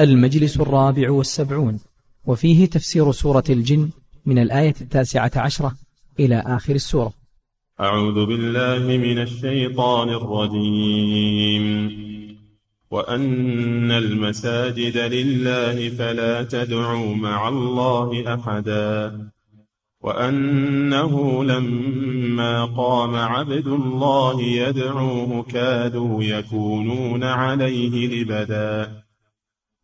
المجلس الرابع والسبعون وفيه تفسير سورة الجن من الآية التاسعة عشرة إلى آخر السورة. أعوذ بالله من الشيطان الرجيم. وأن المساجد لله فلا تدعوا مع الله أحدا. وأنه لما قام عبد الله يدعوه كادوا يكونون عليه لبدا.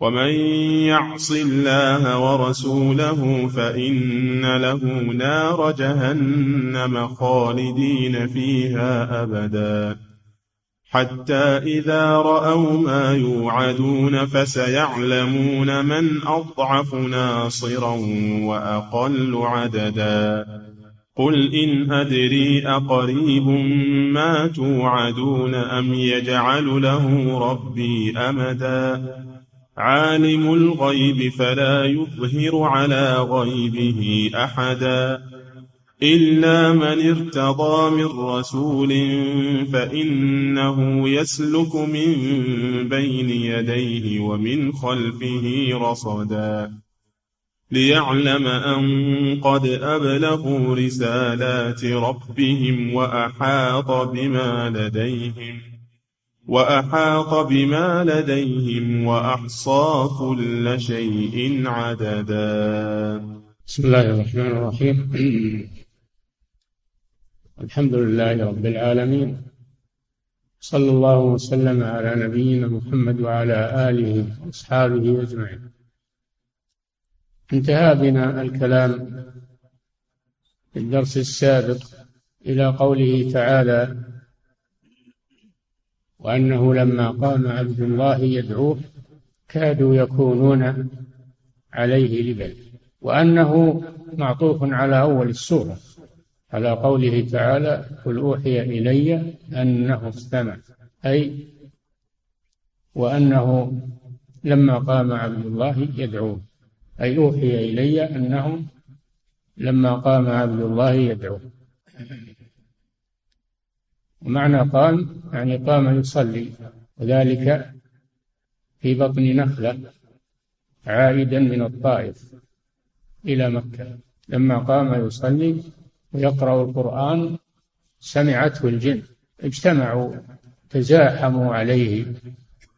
ومن يعص الله ورسوله فإن له نار جهنم خالدين فيها أبدا حتى إذا رأوا ما يوعدون فسيعلمون من أضعف ناصرا وأقل عددا قل إن أدري أقريب ما توعدون أم يجعل له ربي أمدا عالم الغيب فلا يظهر على غيبه أحدا إلا من ارتضى من رسول فإنه يسلك من بين يديه ومن خلفه رصدا ليعلم أن قد أبلغوا رسالات ربهم وأحاط بما لديهم وأحاط بما لديهم وأحصى كل شيء عددا. بسم الله الرحمن الرحيم. الحمد لله رب العالمين. صلى الله وسلم على نبينا محمد وعلى آله وأصحابه أجمعين. انتهى بنا الكلام في الدرس السابق إلى قوله تعالى وأنه لما قام عبد الله يدعوه كادوا يكونون عليه لبل وأنه معطوف على أول السورة على قوله تعالى قل أوحي إلي أنه استمع أي وأنه لما قام عبد الله يدعوه أي أوحي إلي أنه لما قام عبد الله يدعوه. ومعنى قام يعني قام يصلي وذلك في بطن نخلة عائدا من الطائف إلى مكة. لما قام يصلي ويقرأ القرآن سمعته الجن اجتمعوا تزاحموا عليه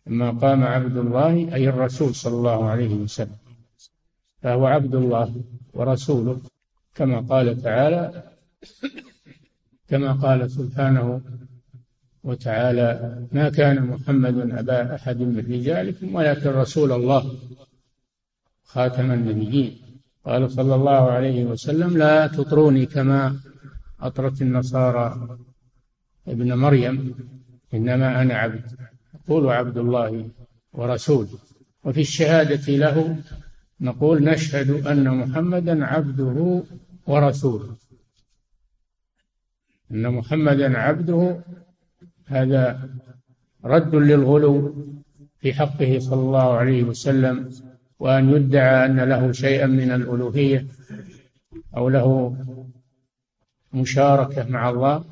لما قام عبد الله أي الرسول صلى الله عليه وسلم. فهو عبد الله ورسوله كما قال تعالى كما قال سبحانه وتعالى ما كان محمد أبا أحد من رجالكم ولكن رسول الله خاتم النبيين. قال صلى الله عليه وسلم لا تطروني كما أطرت النصارى ابن مريم إنما أنا عبد أقول عبد الله ورسوله. وفي الشهادة له نقول نشهد أن محمدا عبده ورسوله. أن محمدا عبده هذا رد للغلو في حقه صلى الله عليه وسلم وأن يدعى أن له شيئا من الألوهية أو له مشاركة مع الله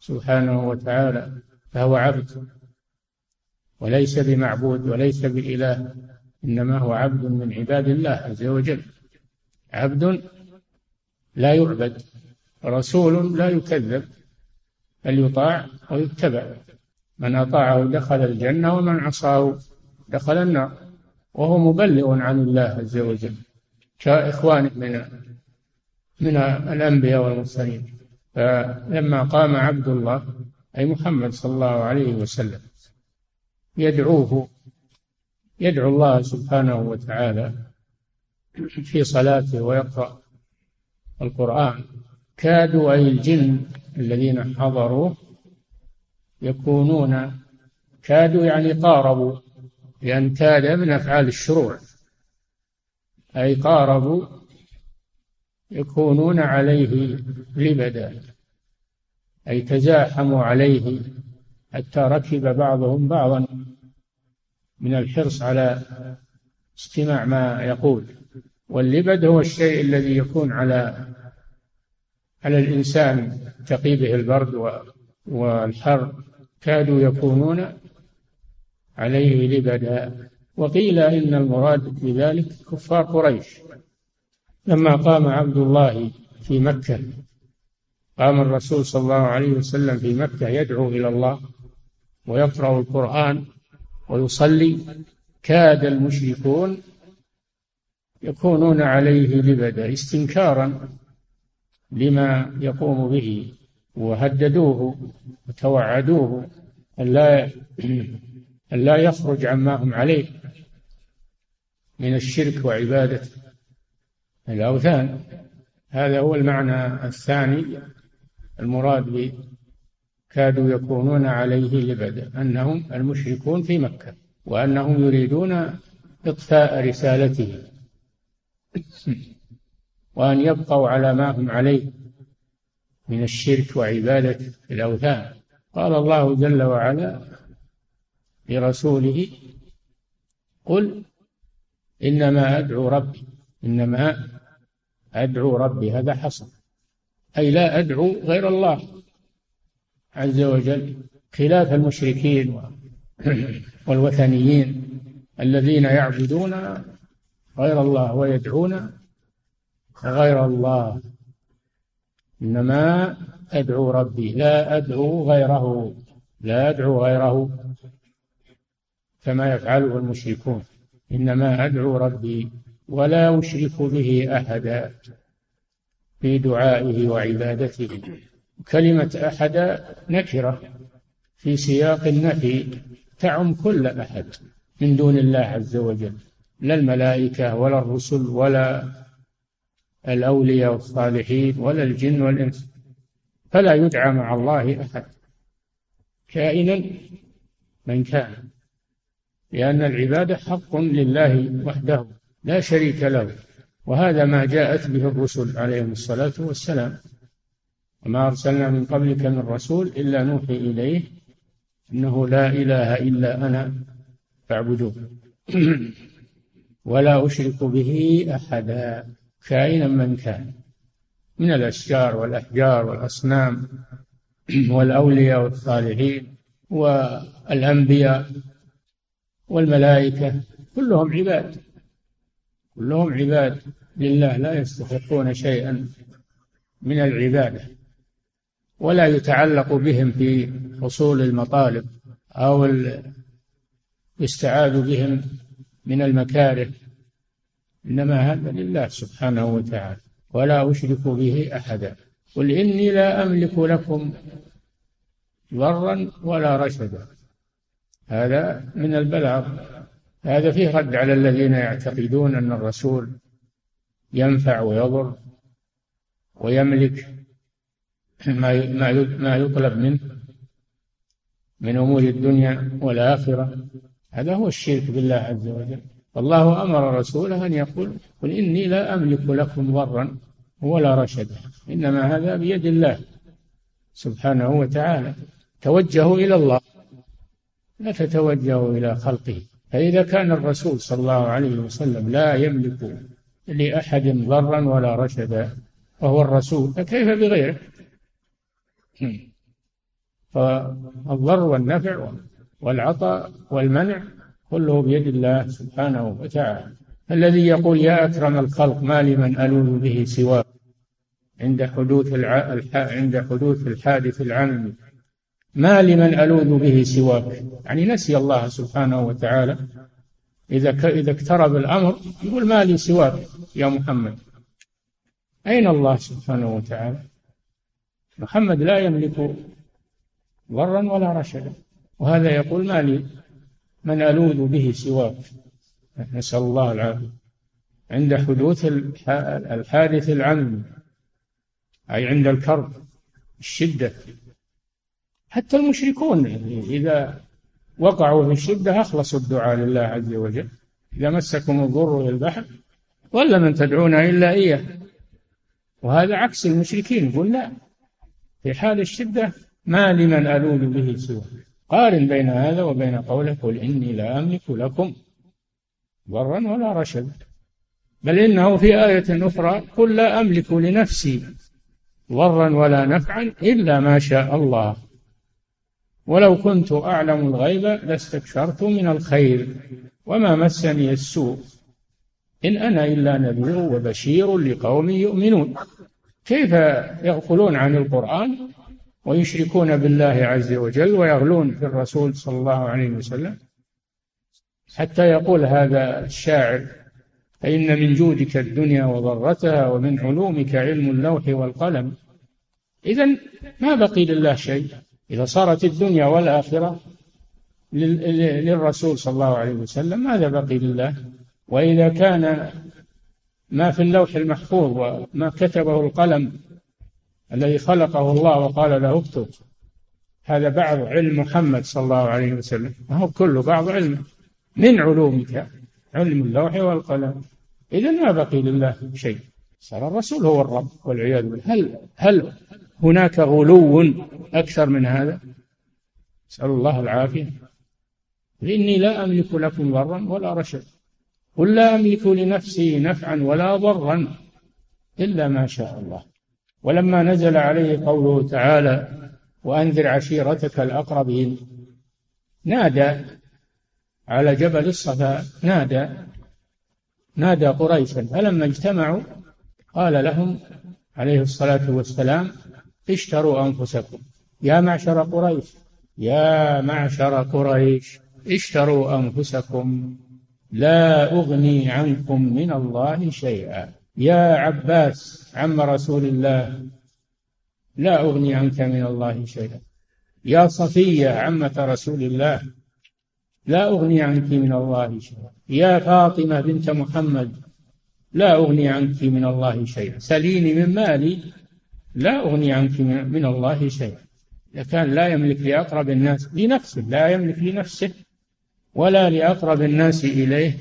سبحانه وتعالى فهو عبد وليس بمعبود وليس بإله إنما هو عبد من عباد الله عز وجل. عبد لا يعبد. رسول لا يكذب بل يطاع ويتبع. من أطاعه دخل الجنة ومن عصاه دخل النار. وهو مبلغ عن الله عز وجل. كإخوانه من من الأنبياء والمرسلين. فلما قام عبد الله أي محمد صلى الله عليه وسلم يدعوه يدعو الله سبحانه وتعالى في صلاته ويقرأ القرآن. كادوا أي الجن الذين حضروا يكونون كادوا يعني قاربوا لأن كاد من أفعال الشروع. أي قاربوا يكونون عليه لبدا. أي تزاحموا عليه حتى ركب بعضهم بعضا من الحرص على استماع ما يقول. واللبد هو الشيء الذي يكون على على الإنسان تقي به البرد والحر كادوا يكونون عليه لبدا. وقيل إن المراد بذلك كفار قريش. لما قام عبد الله في مكة قام الرسول صلى الله عليه وسلم في مكة يدعو إلى الله ويقرأ القرآن ويصلي. كاد المشركون يكونون عليه لبدا استنكارا. لما يقوم به وهددوه وتوعدوه أن لا أن لا يخرج عما هم عليه من الشرك وعبادة الأوثان. هذا هو المعنى الثاني المراد كادوا يكونون عليه لبدا أنهم المشركون في مكة وأنهم يريدون إطفاء رسالته. وأن يبقوا على ما هم عليه من الشرك وعبادة الأوثان. قال الله جل وعلا لرسوله قل إنما أدعو ربي إنما أدعو ربي هذا حصر أي لا أدعو غير الله عز وجل خلاف المشركين والوثنيين الذين يعبدون غير الله ويدعون غير الله. إنما أدعو ربي. لا أدعو غيره. لا أدعو غيره. كما يفعله المشركون. إنما أدعو ربي ولا أشرك به أحدا في دعائه وعبادته. كلمة أحد نكرة. في سياق النفي تعم كل أحد من دون الله عز وجل. لا الملائكة ولا الرسل ولا الأولياء والصالحين ولا الجن والإنس فلا يدعى مع الله أحد. كائنا من كان لأن العبادة حق لله وحده لا شريك له وهذا ما جاءت به الرسل عليهم الصلاة والسلام. وما أرسلنا من قبلك من رسول إلا نوحي إليه إنه لا إله إلا أنا فاعبدون ولا أشرك به أحدا. كائنا من كان. من الأشجار والأحجار والأصنام والأولياء والصالحين والأنبياء والملائكة كلهم عباد. كلهم عباد. لله لا يستحقون شيئا من العبادة ولا يتعلق بهم في حصول المطالب أو يستعاذ بهم من المكاره. إنما هذا لله سبحانه وتعالى ولا أشرك به أحدا. قل إني لا أملك لكم ضرا ولا رشدا. هذا من البلاغ. هذا فيه رد على الذين يعتقدون أن الرسول ينفع ويضر ويملك ما ما يطلب منه من أمور الدنيا والآخرة. هذا هو الشرك بالله عز وجل. الله أمر رسوله أن يقول قل إني لا أملك لكم ضرا ولا رشدا إنما هذا بيد الله سبحانه وتعالى. توجهوا إلى الله لا تتوجهوا إلى خلقه. فإذا كان الرسول صلى الله عليه وسلم لا يملك لأحد ضرا ولا رشدا وهو الرسول فكيف بغيره؟ فالضر والنفع والعطاء والمنع كله بيد الله سبحانه وتعالى. الذي يقول يا أكرم الخلق ما لمن ألوذ به سواك. عند حدوث الع... الح... عند حدوث الحادث العام ما لمن ألوذ به سواك. يعني نسي الله سبحانه وتعالى. إذا ك... إذا اقترب الأمر يقول ما لي سواك يا محمد. أين الله سبحانه وتعالى؟ محمد لا يملك ضرا ولا رشدا. وهذا يقول ما لي من ألوذ به سواك. نسأل الله العافية. عند حدوث الحادث العمي أي عند الكرب الشدة. حتى المشركون إذا وقعوا في الشدة أخلصوا الدعاء لله عز وجل. إذا مسكم الضر في البحر ولا من تدعون إلا إياه. وهذا عكس المشركين يقول لا. في حال الشدة ما لمن ألول به سوى قارن بين هذا وبين قوله قل إني لا أملك لكم ضرا ولا رشدا بل إنه في آية أخرى قل لا أملك لنفسي ضرا ولا نفعا إلا ما شاء الله. ولو كنت أعلم الغيب لاستكثرت من الخير وما مسني السوء. إن أنا إلا نذير وبشير لقوم يؤمنون. كيف يغفلون عن القرآن؟ ويشركون بالله عز وجل ويغلون في الرسول صلى الله عليه وسلم. حتى يقول هذا الشاعر فإن من جودك الدنيا وضرتها ومن علومك علم اللوح والقلم. إذا ما بقي لله شيء؟ إذا صارت الدنيا والآخرة للرسول صلى الله عليه وسلم ماذا بقي لله؟ وإذا كان ما في اللوح المحفوظ وما كتبه القلم الذي خلقه الله وقال له اكتب. هذا بعض علم محمد صلى الله عليه وسلم. هو كله بعض علمه من علومك؟ علم اللوح والقلم. إذا ما بقي لله شيء. صار الرسول هو الرب والعياذ بالله. هل هل هناك غلو أكثر من هذا؟ نسأل الله العافية. إني لا أملك لكم ضرا ولا رشدا قل لا أملك لنفسي نفعا ولا ضرا إلا ما شاء الله. ولما نزل عليه قوله تعالى وأنذر عشيرتك الأقربين. نادى على جبل الصفا نادى نادى قريشا فلما اجتمعوا قال لهم عليه الصلاة والسلام اشتروا أنفسكم. يا معشر قريش يا معشر قريش اشتروا أنفسكم. لا أغني عنكم من الله شيئا. يا عباس عم رسول الله لا أغني عنك من الله شيئا. يا صفية عمة رسول الله لا أغني عنك من الله شيئا. يا فاطمة بنت محمد لا أغني عنك من الله شيئا. سليني من مالي لا أغني عنك من الله شيئا. إذا كان لا يملك لأقرب الناس لنفسه لا يملك لنفسه ولا لأقرب الناس إليه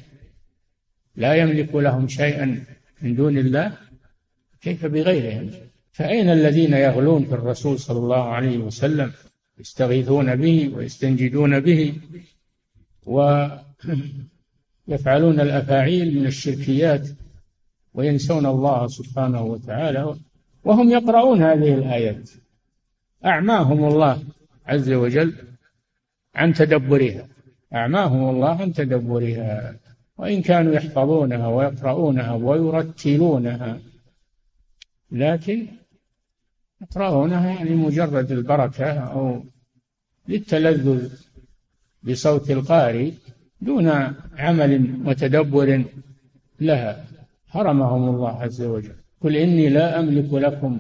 لا يملك لهم شيئا. من دون الله كيف بغيرهم؟ فأين الذين يغلون في الرسول صلى الله عليه وسلم يستغيثون به ويستنجدون به ويفعلون الأفاعيل من الشركيات وينسون الله سبحانه وتعالى وهم يقرؤون هذه الآيات. أعماهم الله عز وجل عن تدبرها. أعماهم الله عن تدبرها. وإن كانوا يحفظونها ويقرؤونها ويرتلونها. لكن يقرؤونها يعني مجرد البركة أو للتلذذ بصوت القارئ دون عمل وتدبر لها. حرمهم الله عز وجل. قل إني لا أملك لكم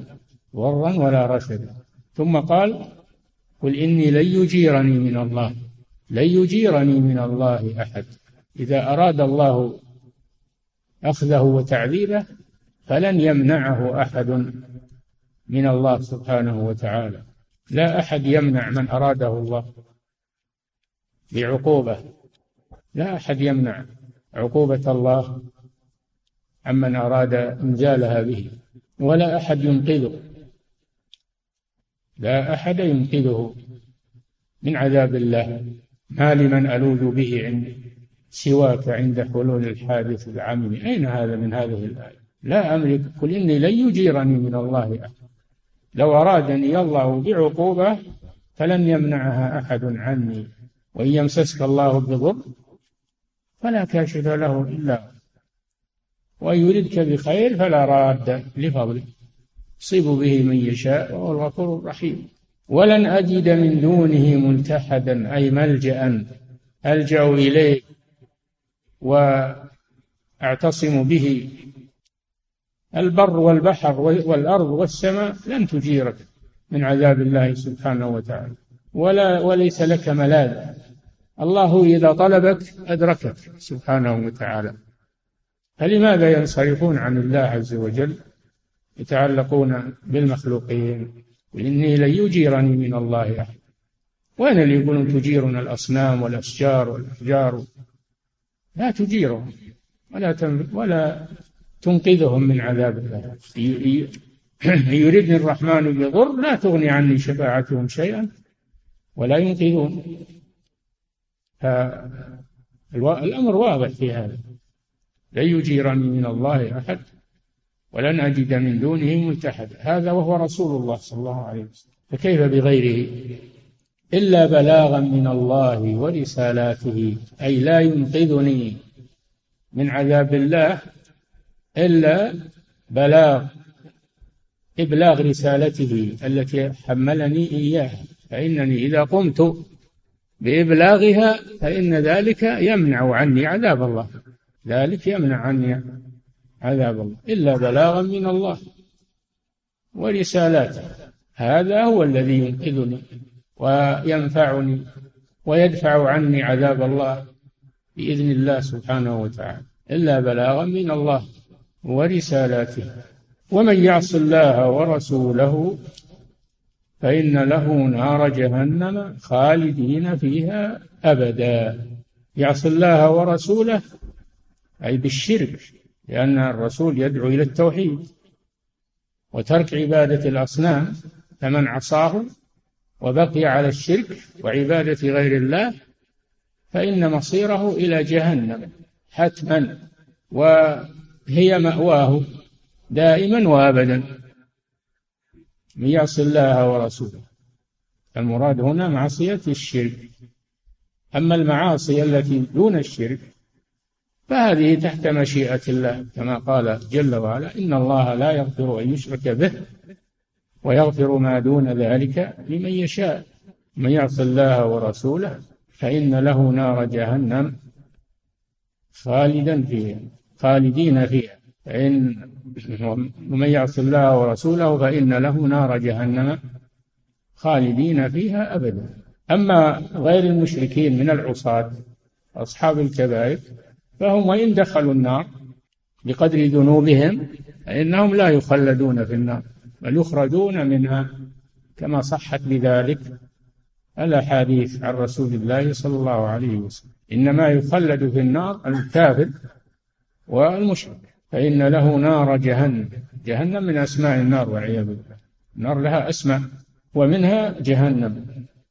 ضرا ولا رشدا. ثم قال قل إني لن يجيرني من الله لن يجيرني من الله أحد. إذا أراد الله أخذه وتعذيبه فلن يمنعه أحد من الله سبحانه وتعالى. لا أحد يمنع من أراده الله بعقوبة. لا أحد يمنع عقوبة الله عمن أراد إنزالها به ولا أحد ينقذه. لا أحد ينقذه من عذاب الله. ما لمن ألوذ به عند سواك عند حلول الحادث العميم أين هذا من هذه الآية؟ لا أملك. قل إني لن يجيرني من الله أحد. لو أرادني الله بعقوبة فلن يمنعها أحد عني. وإن يمسسك الله بضر فلا كاشف له إلا وإن يردك بخير فلا راد لفضله. يصيب به من يشاء وهو الغفور الرحيم. ولن أجد من دونه ملتحدا. أي ملجأ ألجأ إليه. وأعتصم به. البر والبحر والأرض والسماء لن تجيرك من عذاب الله سبحانه وتعالى. ولا وليس لك ملاذ الله إذا طلبك أدركك سبحانه وتعالى. فلماذا ينصرفون عن الله عز وجل؟ يتعلقون بالمخلوقين. إني لن يجيرني من الله أحد. وين اللي يقولون تجيرنا الأصنام والأشجار والأحجار؟ لا تجيرهم ولا ولا تنقذهم من عذاب الله. يريدني الرحمن بضر لا تغني عني شفاعتهم شيئا ولا ينقذون. الأمر واضح في هذا. لن يجيرني من الله أحد ولن أجد من دونه ملتحدا هذا وهو رسول الله صلى الله عليه وسلم. فكيف بغيره؟ إلا بلاغا من الله ورسالاته أي لا ينقذني من عذاب الله إلا بلاغ إبلاغ رسالته التي حملني إياها فإنني إذا قمت بإبلاغها فإن ذلك يمنع عني عذاب الله. ذلك يمنع عني عذاب الله. إلا بلاغا من الله ورسالاته. هذا هو الذي ينقذني. وينفعني ويدفع عني عذاب الله بإذن الله سبحانه وتعالى. إلا بلاغا من الله ورسالاته. ومن يعص الله ورسوله فإن له نار جهنم خالدين فيها أبدا. يعصي الله ورسوله أي بالشرك لأن الرسول يدعو إلى التوحيد وترك عبادة الأصنام فمن عصاه وبقي على الشرك وعبادة غير الله فإن مصيره إلى جهنم حتما وهي مأواه دائما وأبدا. من يعصي الله ورسوله. المراد هنا معصية الشرك. أما المعاصي التي دون الشرك فهذه تحت مشيئة الله كما قال جل وعلا إن الله لا يغفر أن يشرك به ويغفر ما دون ذلك لمن يشاء. من يعص الله ورسوله فإن له نار جهنم خالدا فيها خالدين فيها. فإن ومن يعص الله ورسوله فإن له نار جهنم خالدين فيها أبدا. أما غير المشركين من العصاة أصحاب الكبائر فهم وإن دخلوا النار بقدر ذنوبهم فإنهم لا يخلدون في النار. بل يخرجون منها كما صحت بذلك الأحاديث عن رسول الله صلى الله عليه وسلم. إنما يخلد في النار الكافر والمشرك فإن له نار جهنم. جهنم من أسماء النار والعياذ بالله. النار لها أسماء ومنها جهنم.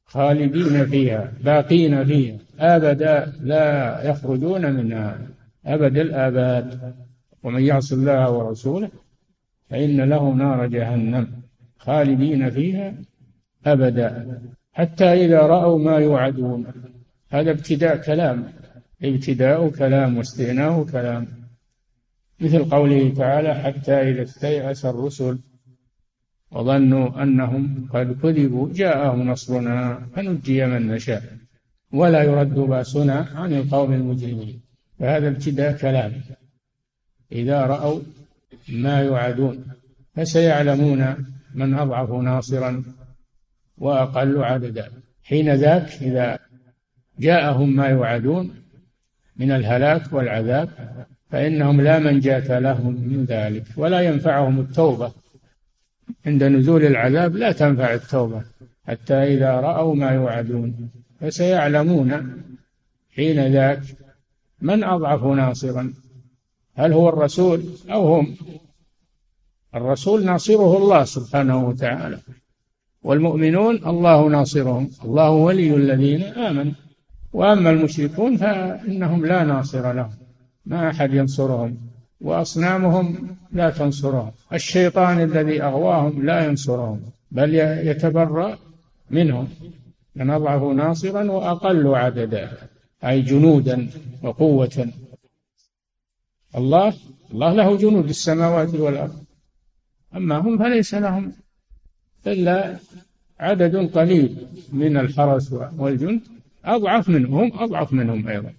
خالدين فيها باقين فيها. أبدا لا يخرجون منها. أبد الآباد. ومن يعص الله ورسوله فإن له نار جهنم خالدين فيها أبدا حتى إذا رأوا ما يوعدون. هذا ابتداء كلام ابتداء كلام واستئناف كلام. مثل قوله تعالى حتى إذا استيأس الرسل وظنوا أنهم قد كذبوا جاءهم نصرنا فنجي من نشاء ولا يرد بأسنا عن القوم المجرمين. فهذا ابتداء كلام. إذا رأوا ما يوعدون فسيعلمون من أضعف ناصرا وأقل عددا. حين ذاك إذا جاءهم ما يوعدون من الهلاك والعذاب فإنهم لا منجاة لهم من ذلك ولا ينفعهم التوبة. عند نزول العذاب لا تنفع التوبة حتى إذا رأوا ما يوعدون فسيعلمون حين ذاك من أضعف ناصرا هل هو الرسول أو هم؟ الرسول ناصره الله سبحانه وتعالى والمؤمنون الله ناصرهم الله ولي الذين آمنوا وأما المشركون فإنهم لا ناصر لهم ما أحد ينصرهم وأصنامهم لا تنصرهم الشيطان الذي أغواهم لا ينصرهم بل يتبرأ منهم من أضعف ناصرا وأقل عددا أي جنودا وقوة. الله الله له جنود السماوات والأرض. أما هم فليس لهم إلا عدد قليل من الحرس والجند أضعف منهم أضعف منهم أيضا.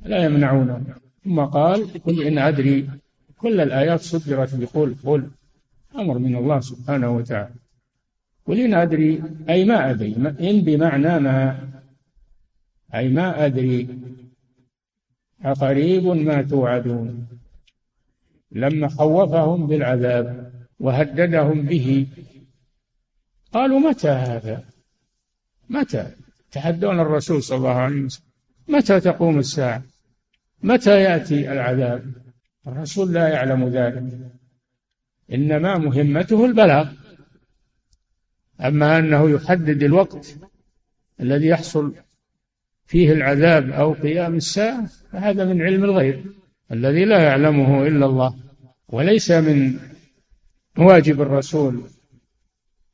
لا يمنعونهم ثم قال قل إن أدري كل الآيات صدرت بقول قل أمر من الله سبحانه وتعالى. قل إن أدري أي ما أدري إن بمعنى ما أي ما أدري. أقريب ما توعدون. لما خوفهم بالعذاب وهددهم به قالوا متى هذا؟ متى؟ تحدون الرسول صلى الله عليه وسلم. متى تقوم الساعة؟ متى يأتي العذاب؟ الرسول لا يعلم ذلك. إنما مهمته البلاغ. أما أنه يحدد الوقت الذي يحصل فيه العذاب أو قيام الساعة فهذا من علم الغيب الذي لا يعلمه إلا الله. وليس من واجب الرسول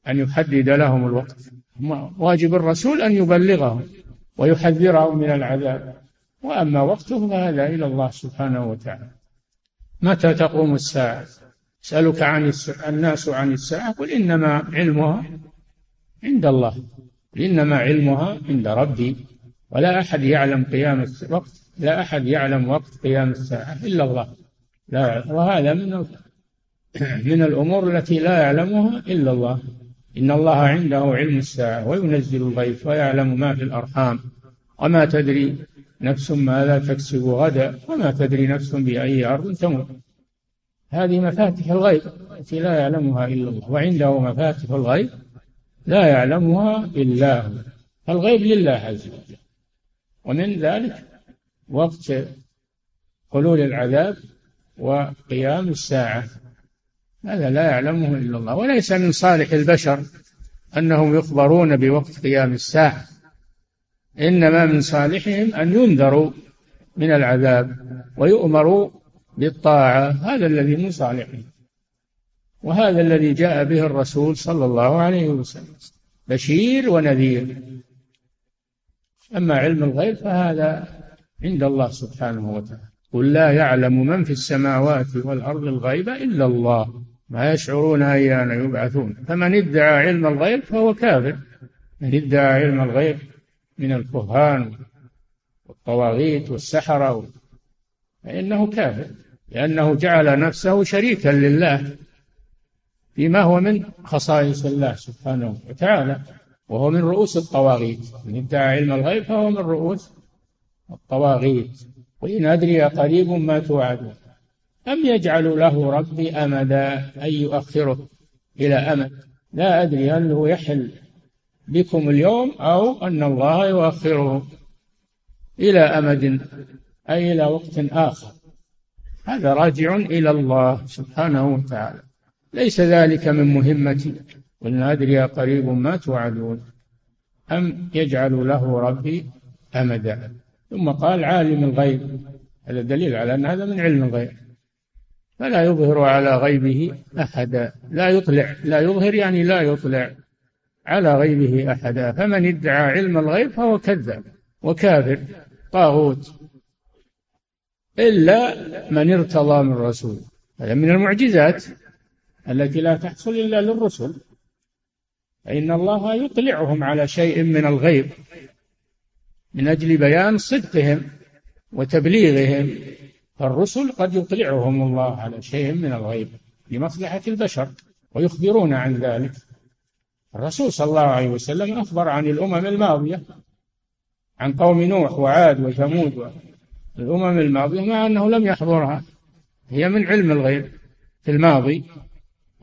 أن يحدد لهم الوقت. واجب الرسول أن يبلغهم ويحذرهم من العذاب. وأما وقته فهذا إلى الله سبحانه وتعالى. متى تقوم الساعة؟ يسألك عن الناس عن الساعة قل إنما علمها عند الله. إنما علمها عند ربي. ولا أحد يعلم قيام الوقت لا أحد يعلم وقت قيام الساعة إلا الله. لا وهذا من من الأمور التي لا يعلمها إلا الله. إن الله عنده علم الساعة وينزل الغيث ويعلم ما في الأرحام. وما تدري نفس ماذا تكسب غدا وما تدري نفس بأي أرض تموت. هذه مفاتح الغيب التي لا يعلمها إلا الله. وعنده مفاتح الغيب لا يعلمها إلا هو. الغيب لله عز وجل. ومن ذلك وقت حلول العذاب وقيام الساعة. هذا لا يعلمه إلا الله. وليس من صالح البشر أنهم يخبرون بوقت قيام الساعة. إنما من صالحهم أن ينذروا من العذاب ويؤمروا بالطاعة. هذا الذي من صالحهم وهذا الذي جاء به الرسول صلى الله عليه وسلم. بشير ونذير. أما علم الغيب فهذا عند الله سبحانه وتعالى. قل لا يعلم من في السماوات والأرض الغيب إلا الله. ما يشعرون أيان يبعثون. فمن ادعى علم الغيب فهو كافر. من ادعى علم الغيب من الكهان والطواغيت والسحرة فإنه كافر. لأنه جعل نفسه شريكا لله فيما هو من خصائص الله سبحانه وتعالى. وهو من رؤوس الطواغيت. من ادعى علم الغيب فهو من رؤوس الطواغيت. وإن أدري قريب ما توعدون أم يجعل له ربي أمدا؟ أي يؤخره إلى أمد؟ لا أدري هل هو يحل بكم اليوم أو أن الله يؤخره إلى أمد أي إلى وقت آخر. هذا راجع إلى الله سبحانه وتعالى. ليس ذلك من مهمتي وإن أدري قريب ما توعدون. أم يجعل له ربي أمدا؟ ثم قال عالم الغيب. هذا دليل على أن هذا من علم الغيب. فلا يظهر على غيبه أحدا. لا يطلع. لا يظهر يعني لا يطلع على غيبه أحدا. فمن ادعى علم الغيب فهو كذاب وكافر. طاغوت. إلا من ارتضى من رسول. هذا من المعجزات التي لا تحصل إلا للرسل. فإن الله يطلعهم على شيء من الغيب من أجل بيان صدقهم وتبليغهم فالرسل قد يطلعهم الله على شيء من الغيب لمصلحة البشر ويخبرون عن ذلك. الرسول صلى الله عليه وسلم أخبر عن الأمم الماضية عن قوم نوح وعاد وثمود الأمم الماضية مع أنه لم يحضرها. هي من علم الغيب في الماضي.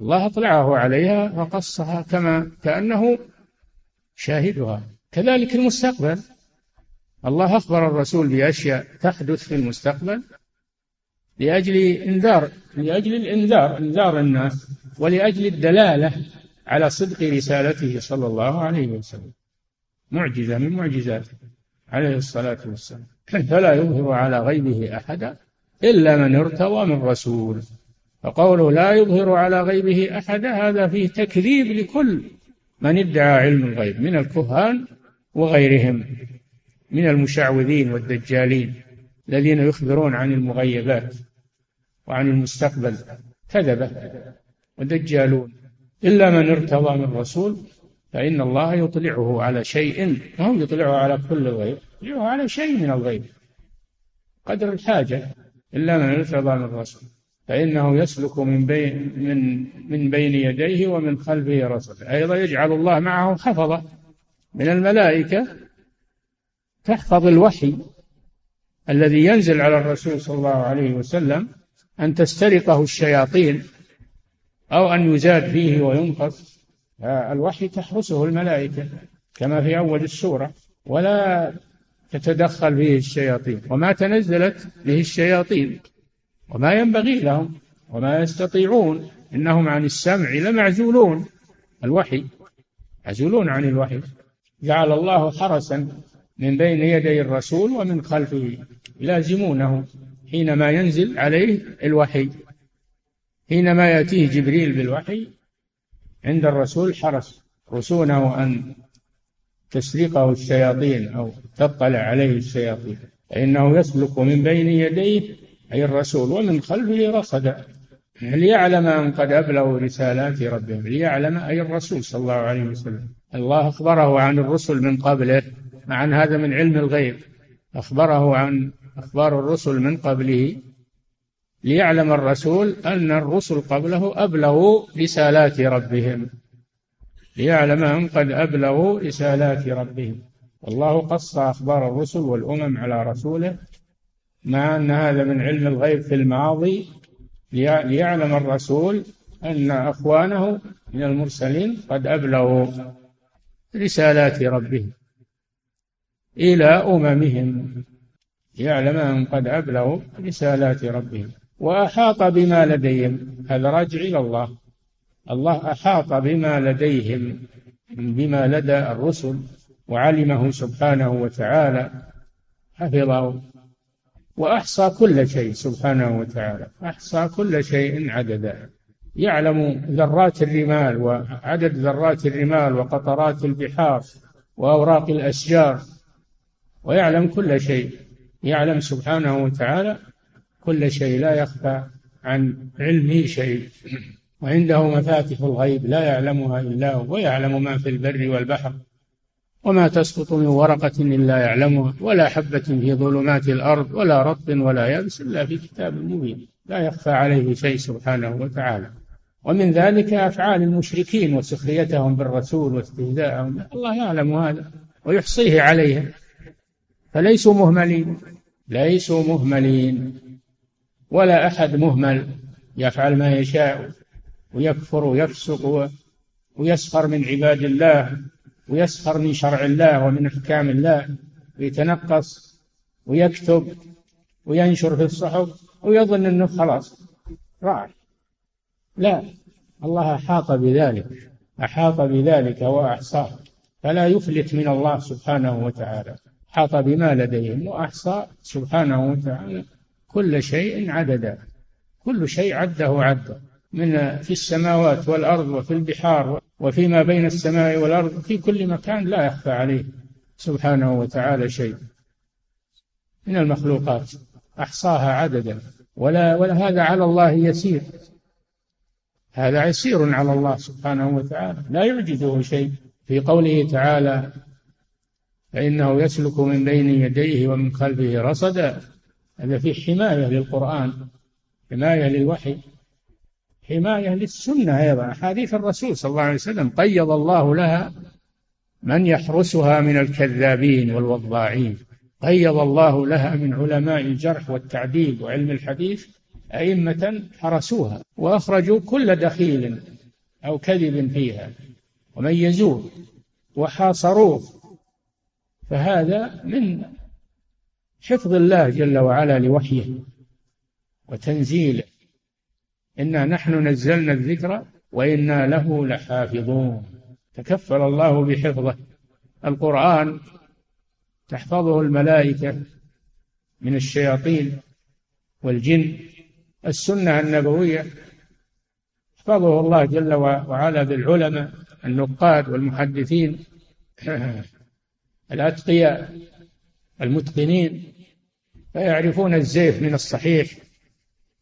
الله أطلعه عليها وقصها كما كأنه شاهدها. كذلك المستقبل. الله أخبر الرسول بأشياء تحدث في المستقبل لأجل إنذار لأجل الإنذار إنذار الناس ولأجل الدلالة على صدق رسالته صلى الله عليه وسلم. معجزة من معجزاته عليه الصلاة والسلام. فلا يظهر على غيبه أحدا إلا من ارتضى من رسول. فقوله لا يظهر على غيبه أحدا هذا فيه تكذيب لكل من ادعى علم الغيب من الكهان وغيرهم من المشعوذين والدجالين الذين يخبرون عن المغيبات وعن المستقبل. كذبة ودجالون إلا من ارتضى من رسول فإن الله يطلعه على شيء هو يطلعه على كل الغيب يطلعه على شيء من الغيب. قدر الحاجة. إلا من ارتضى من رسول. فإنه يسلك من بين من من بين يديه ومن خلفه رسلا أيضا يجعل الله معه حفظة من الملائكة تحفظ الوحي الذي ينزل على الرسول صلى الله عليه وسلم أن تسترقه الشياطين أو أن يزاد فيه وينقص الوحي تحرسه الملائكة كما في أول السورة ولا تتدخل فيه الشياطين. وما تنزلت به الشياطين. وما ينبغي لهم وما يستطيعون إنهم عن السمع لمعزولون الوحي معزولون عن الوحي. جعل الله حرسا من بين يدي الرسول ومن خلفه يلازمونه حينما ينزل عليه الوحي. حينما يأتيه جبريل بالوحي عند الرسول حرس رسونه أن تسلقه الشياطين أو تطلع عليه الشياطين. فإنه يسلك من بين يديه أي الرسول ومن خلفه رصدا ليعلم أن قد أبلغوا رسالات ربهم ليعلم أي الرسول صلى الله عليه وسلم. الله أخبره عن الرسل من قبله عن هذا من علم الغيب. أخبره عن أخبار الرسل من قبله. ليعلم الرسول أن الرسل قبله أبلغوا رسالات ربهم. ليعلم أن قد أبلغوا رسالات ربهم. والله قص أخبار الرسل والأمم على رسوله. مع أن هذا من علم الغيب في الماضي ليعلم الرسول أن أخوانه من المرسلين قد أبلغوا رسالات ربهم إلى أممهم يعلم أن قد أبلغوا رسالات ربهم. وأحاط بما لديهم هذا راجع إلى الله. الله أحاط بما لديهم بما لدى الرسل وعلمه سبحانه وتعالى. حفظه. وأحصى كل شيء سبحانه وتعالى أحصى كل شيء عددا يعلم ذرات الرمال وعدد ذرات الرمال وقطرات البحار وأوراق الأشجار ويعلم كل شيء. يعلم سبحانه وتعالى كل شيء لا يخفى عن علمه شيء. وعنده مفاتح الغيب لا يعلمها إلا هو ويعلم ما في البر والبحر. وما تسقط من ورقة إلا يعلمها ولا حبة في ظلمات الأرض ولا رطب ولا يابس إلا في كتاب مبين. لا يخفى عليه شيء سبحانه وتعالى. ومن ذلك أفعال المشركين وسخريتهم بالرسول واستهزاءهم. الله يعلم هذا ويحصيه عليهم. فليسوا مهملين. ليسوا مهملين. ولا أحد مهمل. يفعل ما يشاء ويكفر ويفسق ويسخر من عباد الله. ويسخر من شرع الله ومن أحكام الله ويتنقص ويكتب وينشر في الصحف ويظن إنه خلاص راح. لا الله أحاط بذلك أحاط بذلك وأحصاه. فلا يفلت من الله سبحانه وتعالى. أحاط بما لديهم وأحصى سبحانه وتعالى كل شيء عددا. كل شيء عده عدا من في السماوات والأرض وفي البحار وفيما بين السماء والأرض في كل مكان لا يخفى عليه سبحانه وتعالى شيء من المخلوقات أحصاها عددا. ولا ولا هذا على الله يسير. هذا يسير على الله سبحانه وتعالى. لا يعجزه شيء. في قوله تعالى فإنه يسلك من بين يديه ومن خلفه رصدا. هذا في حماية للقرآن حماية للوحي. حماية للسنة أيضا. أحاديث الرسول صلى الله عليه وسلم قيض الله لها من يحرسها من الكذابين والوضاعين. قيض الله لها من علماء الجرح والتعديل وعلم الحديث أئمة حرسوها وأخرجوا كل دخيل أو كذب فيها وميزوه وحاصروه. فهذا من حفظ الله جل وعلا لوحيه وتنزيله. إنا نحن نزلنا الذكر وإنا له لحافظون. تكفل الله بحفظه. القرآن تحفظه الملائكة من الشياطين والجن. السنة النبوية يحفظه الله جل وعلا بالعلماء النقاد والمحدثين الأتقياء المتقنين. فيعرفون الزيف من الصحيح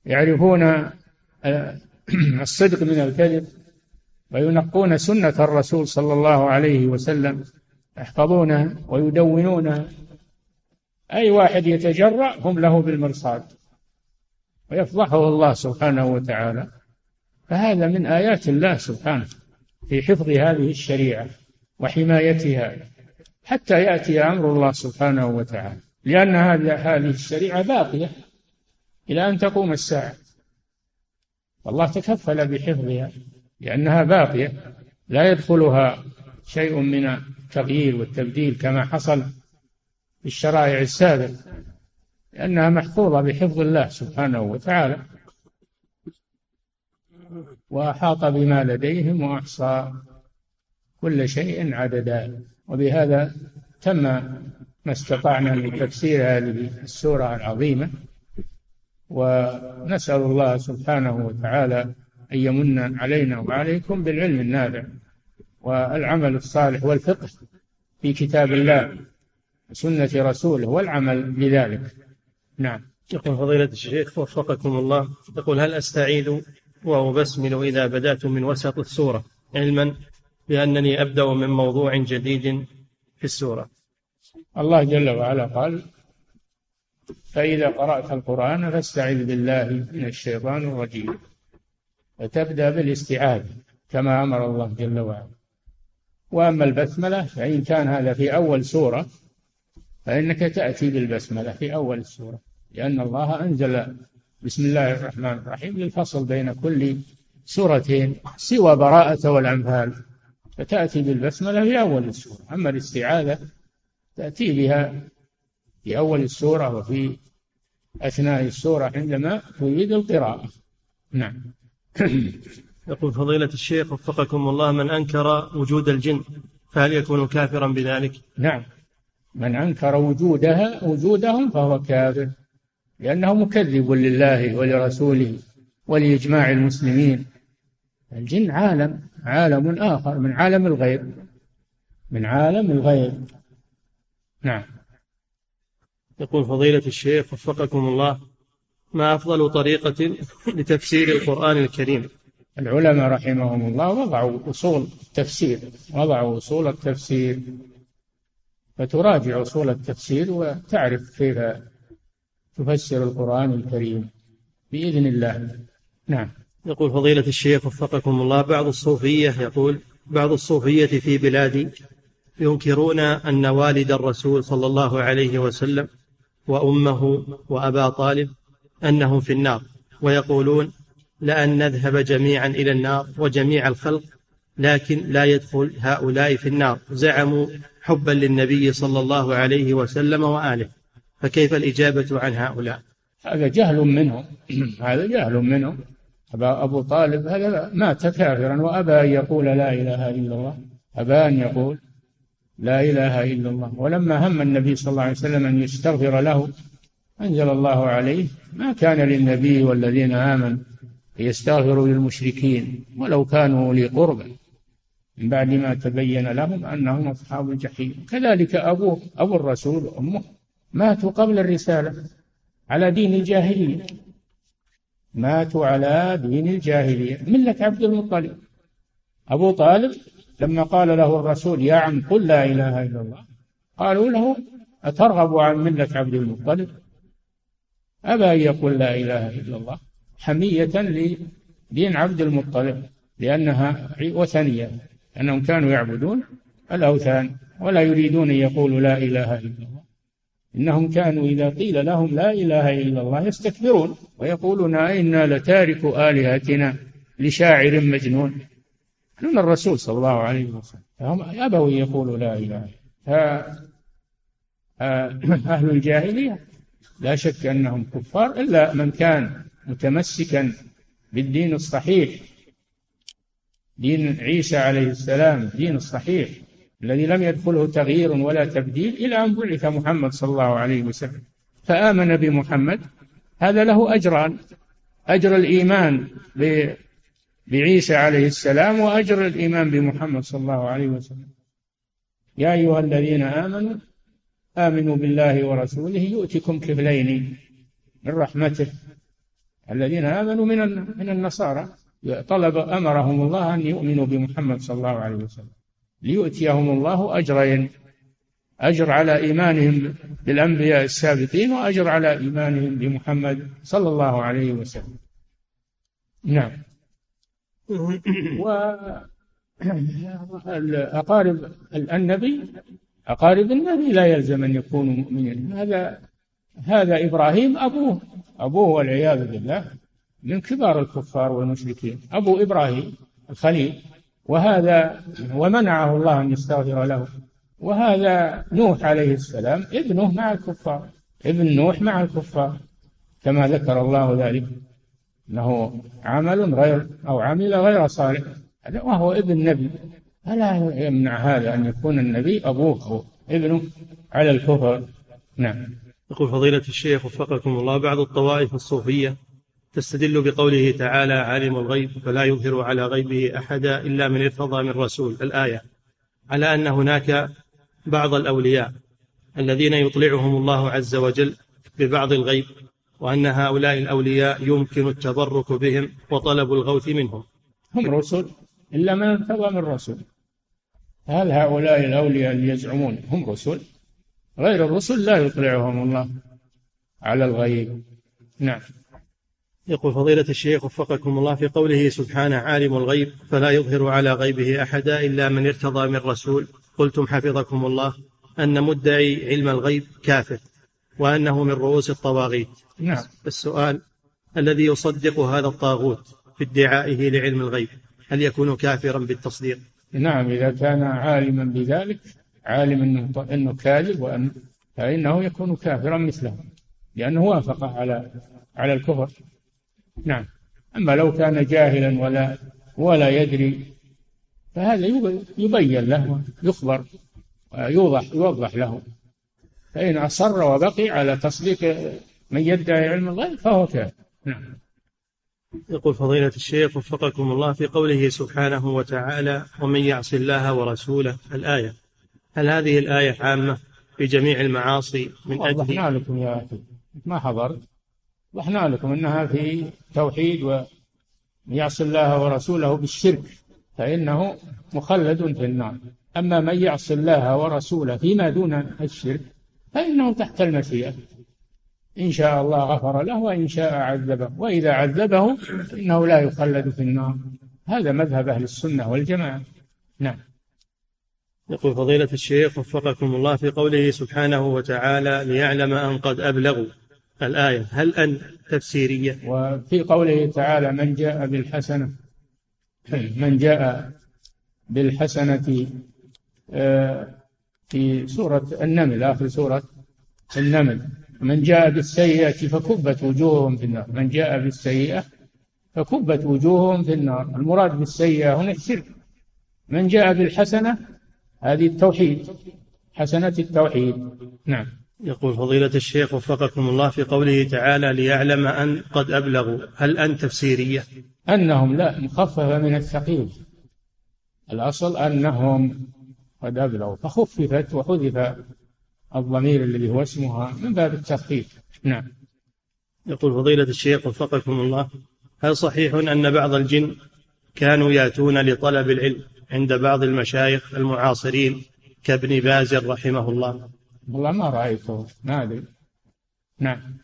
يعرفون الصدق من الكذب وينقون سنة الرسول صلى الله عليه وسلم يحفظونها ويدونونها أي واحد يتجرأ هم له بالمرصاد ويفضحه الله سبحانه وتعالى. فهذا من آيات الله سبحانه في حفظ هذه الشريعة وحمايتها حتى يأتي أمر الله سبحانه وتعالى. لأن هذه الشريعة باقية إلى أن تقوم الساعة. والله تكفل بحفظها لأنها باقية لا يدخلها شيء من التغيير والتبديل كما حصل في الشرائع السابقة لأنها محفوظة بحفظ الله سبحانه وتعالى. وأحاط بما لديهم وأحصى كل شيء عددا. وبهذا تم ما استطعنا من تفسير هذه السورة العظيمة. ونسأل الله سبحانه وتعالى أن يمن علينا وعليكم بالعلم النافع والعمل الصالح والفقه في كتاب الله وسنة رسوله والعمل بذلك. نعم. يقول فضيلة الشيخ وفقكم الله يقول هل أستعيذ وأبسمل إذا بدأت من وسط السورة؟ علما بأنني أبدأ من موضوع جديد في السورة. الله جل وعلا قال فإذا قرأت القرآن فاستعذ بالله من الشيطان الرجيم. فتبدأ بالاستعاذة كما أمر الله جل وعلا. وأما البسملة فإن كان هذا في أول سورة فإنك تأتي بالبسملة في أول السورة لأن الله أنزل بسم الله الرحمن الرحيم للفصل بين كل سورتين سوى براءة والأنفال. فتأتي بالبسملة في أول السورة أما الاستعاذة تأتي بها في أول السورة وفي أثناء السورة عندما تريد القراءة. نعم. يقول فضيلة الشيخ وفقكم الله من أنكر وجود الجن فهل يكون كافرا بذلك؟ نعم. من أنكر وجودها وجودهم فهو كافر لأنه مكذب لله ولرسوله ولإجماع المسلمين. الجن عالم عالم آخر من عالم الغيب من عالم الغيب. نعم. يقول فضيلة الشيخ وفقكم الله ما أفضل طريقة لتفسير القرآن الكريم؟ العلماء رحمهم الله وضعوا أصول التفسير وضعوا أصول التفسير فتراجع أصول التفسير وتعرف كيف تفسر القرآن الكريم بإذن الله. نعم. يقول فضيلة الشيخ وفقكم الله بعض الصوفية يقول بعض الصوفية في بلادي ينكرون أن والد الرسول صلى الله عليه وسلم وأمه وأبا طالب أنهم في النار ويقولون لأن نذهب جميعا إلى النار وجميع الخلق لكن لا يدخل هؤلاء في النار. زعموا حبا للنبي صلى الله عليه وسلم وآله. فكيف الإجابة عن هؤلاء؟ هذا جهل منهم. هذا جهل منهم. أبو طالب هذا مات كافرا وأبى أن يقول لا إله إلا الله أبى أن يقول لا إله إلا الله. ولما هم النبي صلى الله عليه وسلم أن يستغفر له أنزل الله عليه ما كان للنبي والذين آمنوا يستغفروا للمشركين ولو كانوا أولي قربى من بعد ما تبين لهم أنهم أصحاب الجحيم. كذلك أبوه أبو الرسول وأمه ماتوا قبل الرسالة على دين الجاهلية. ماتوا على دين الجاهلية. ملة عبد المطلب. أبو طالب لما قال له الرسول يا عم قل لا إله إلا الله. قالوا له أترغب عن ملة عبد المطلب؟ أبى أن يقول لا إله إلا الله حمية لدين عبد المطلب لأنها وثنية أنهم كانوا يعبدون الأوثان ولا يريدون أن يقولوا لا إله إلا الله. إنهم كانوا إذا قيل لهم لا إله إلا الله يستكبرون ويقولون إنا لتارك آلهتنا لشاعر مجنون. من الرسول صلى الله عليه وسلم. فهم أبوا يقولوا لا إله إلا أهل الجاهلية لا شك أنهم كفار إلا من كان متمسكا بالدين الصحيح. دين عيسى عليه السلام الدين الصحيح الذي لم يدخله تغيير ولا تبديل إلى أن بعث محمد صلى الله عليه وسلم. فآمن بمحمد. هذا له أجران. أجر الإيمان بعيسى عليه السلام وأجر الإيمان بمحمد صلى الله عليه وسلم. يا أيها الذين آمنوا آمنوا بالله ورسوله يؤتكم كفلين من رحمته. الذين آمنوا من من النصارى. طلب أمرهم الله أن يؤمنوا بمحمد صلى الله عليه وسلم. ليؤتيهم الله أجرين. أجر على إيمانهم بالأنبياء السابقين وأجر على إيمانهم بمحمد صلى الله عليه وسلم. نعم. وأقارب النبي أقارب النبي لا يلزم أن يكونوا مؤمنين. هذا هذا إبراهيم أبوه. أبوه والعياذ بالله من كبار الكفار والمشركين. أبو إبراهيم الخليل. وهذا ومنعه الله أن يستغفر له. وهذا نوح عليه السلام ابنه مع الكفار. ابن نوح مع الكفار. كما ذكر الله ذلك. انه عمل غير أو عمل غير صالح. وهو ابن نبي فلا يمنع هذا أن يكون النبي أبوه أو ابنه على الكفر. نعم. يقول فضيلة الشيخ وفقكم الله بعض الطوائف الصوفية تستدل بقوله تعالى عالم الغيب فلا يظهر على غيبه أحدا إلا من ارتضى من رسول. الآية على أن هناك بعض الأولياء الذين يطلعهم الله عز وجل ببعض الغيب وأن هؤلاء الأولياء يمكن التبرك بهم وطلب الغوث منهم. هم رسل إلا من ارتضى من رسول هل هؤلاء الأولياء اللي يزعمون هم رسل؟ غير الرسل لا يطلعهم الله على الغيب. نعم. يقول فضيلة الشيخ وفقكم الله في قوله سبحانه عالم الغيب فلا يظهر على غيبه أحدا إلا من ارتضى من رسول. قلتم حفظكم الله أن مدعي علم الغيب كافر. وأنه من رؤوس الطواغيت. نعم. السؤال الذي يصدق هذا الطاغوت في ادعائه لعلم الغيب هل يكون كافرا بالتصديق؟ نعم إذا كان عالما بذلك عالم أنه, إنه كاذب وأن فإنه يكون كافرا مثله لأنه وافق على على الكفر. نعم. أما لو كان جاهلا ولا ولا يدري فهذا يبين له يخبر ويوضح يوضح له. فإن أصر وبقي على تصديق من يدعي علم الغيب فهو كافر. نعم. يقول فضيلة الشيخ وفقكم الله في قوله سبحانه وتعالى ومن يعص الله ورسوله الآية. هل هذه الآية عامة في جميع المعاصي من أجل وضحنا لكم يا أخي. ما حضرت. وضحنا لكم أنها في توحيد ويعصي الله ورسوله بالشرك فإنه مخلد في النار. أما من يعصي الله ورسوله فيما دون الشرك فإنه تحت المشيئة. إن شاء الله غفر له وإن شاء عذبه. وإذا عذبه فإنه لا يخلد في النار. هذا مذهب أهل السنة والجماعة. نعم. يقول فضيلة الشيخ وفقكم الله في قوله سبحانه وتعالى ليعلم أن قد أبلغوا. الآية هل أن تفسيرية؟ وفي قوله تعالى من جاء بالحسنة من جاء بالحسنة آه، في سورة النمل آخر سورة النمل. من جاء بالسيئة فكبت وجوههم في النار. من جاء بالسيئة فكبت وجوههم في النار. المراد بالسيئة هنا الشرك. من جاء بالحسنة هذه التوحيد حسنة التوحيد. نعم. يقول فضيلة الشيخ وفقكم الله في قوله تعالى ليعلم أن قد أبلغوا. هل أن تفسيرية؟ أنهم لا مخففة من الثقيل. الأصل أنهم قد أبلغوا فخففت وحذف الضمير الذي هو اسمها من باب التخفيف نعم. يقول فضيلة الشيخ وفقكم الله هل صحيح أن بعض الجن كانوا يأتون لطلب العلم عند بعض المشايخ المعاصرين كابن باز رحمه الله؟ والله ما رأيته ما أدري. نعم.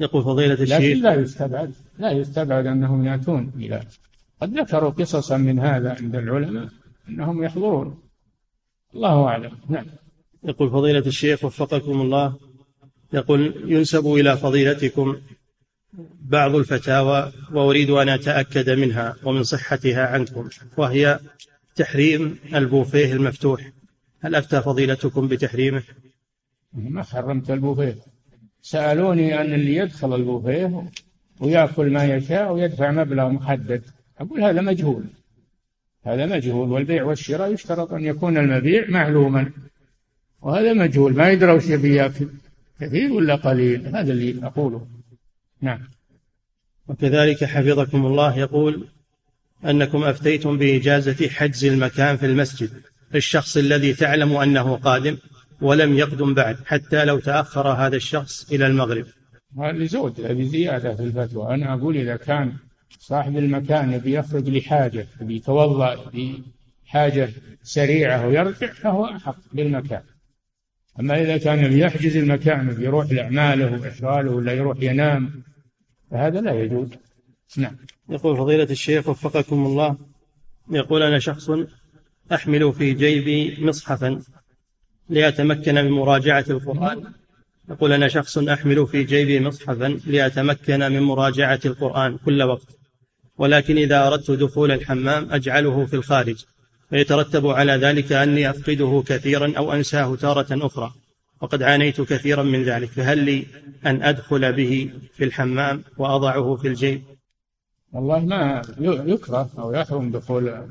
يقول فضيلة الشيخ لكن لا يستبعد لا يستبعد أنهم يأتون إلى. قد ذكروا قصصا من هذا عند العلماء أنهم يحضرون. الله أعلم. نعم. يقول فضيلة الشيخ وفقكم الله يقول ينسب إلى فضيلتكم بعض الفتاوى وأريد أن أتأكد منها ومن صحتها عنكم وهي تحريم البوفيه المفتوح. هل أفتى فضيلتكم بتحريمه؟ ما حرمت البوفيه. سألوني عن اللي يدخل البوفيه ويأكل ما يشاء ويدفع مبلغ محدد. أقول هذا مجهول. هذا مجهول والبيع والشراء يشترط أن يكون المبيع معلوما. وهذا مجهول ما يدرى وش يبي ياكل كثير ولا قليل هذا اللي أقوله. نعم. وكذلك حفظكم الله يقول أنكم أفتيتم بإجازة حجز المكان في المسجد للشخص الذي تعلم أنه قادم ولم يقدم بعد حتى لو تأخر هذا الشخص إلى المغرب. هذا زود هذه زيادة في الفتوى. أنا أقول إذا كان صاحب المكان يبي يخرج لحاجة يبي يتوضأ بحاجة سريعة ويرجع فهو أحق بالمكان. أما إذا كان يحجز المكان يروح لأعماله وإشغاله ولا يروح ينام فهذا لا يجوز. نعم. يقول فضيلة الشيخ وفقكم الله يقول أنا شخص أحمل في جيبي مصحفا لأتمكن من مراجعة القرآن. يقول أنا شخص أحمل في جيبي مصحفا لأتمكن من مراجعة القرآن كل وقت. ولكن إذا أردت دخول الحمام أجعله في الخارج فيترتب على ذلك أني أفقده كثيرا أو أنساه تارة أخرى. وقد عانيت كثيرا من ذلك. فهل لي أن أدخل به في الحمام وأضعه في الجيب؟ والله ما يكره أو يحرم دخول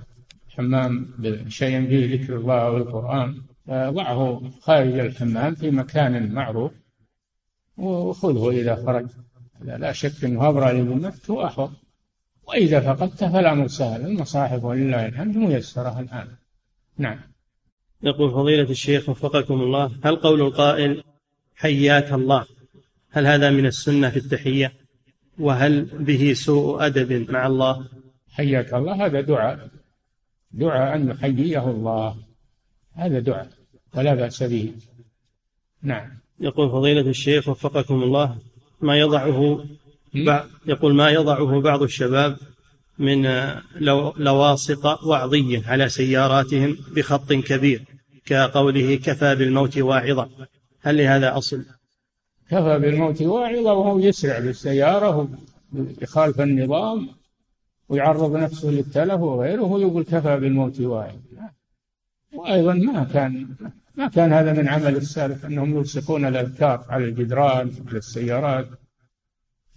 الحمام بشيء فيه ذكر الله والقرآن ضعه خارج الحمام في مكان معروف وخذه إذا خرج. لا شك أنه أبرأ للنفس وأحوط. وإذا فقدته فالأمر سهل المصاحف ولله الحمد ميسرة الآن. نعم. يقول فضيلة الشيخ وفقكم الله هل قول القائل حياك الله هل هذا من السنة في التحية؟ وهل به سوء أدب مع الله؟ حياك الله هذا دعاء. دعاء أن يحييه الله. هذا دعاء ولا بأس به. نعم. يقول فضيلة الشيخ وفقكم الله ما يضعه يقول ما يضعه بعض الشباب من لواصق وعظية على سياراتهم بخط كبير كقوله كفى بالموت واعظا. هل لهذا أصل؟ كفى بالموت واعظا وهو يسرع بالسيارة يخالف النظام ويعرض نفسه للتلف وغيره يقول كفى بالموت واعظا. وأيضا ما كان ما كان هذا من عمل السلف أنهم يلصقون الأذكار على الجدران على السيارات.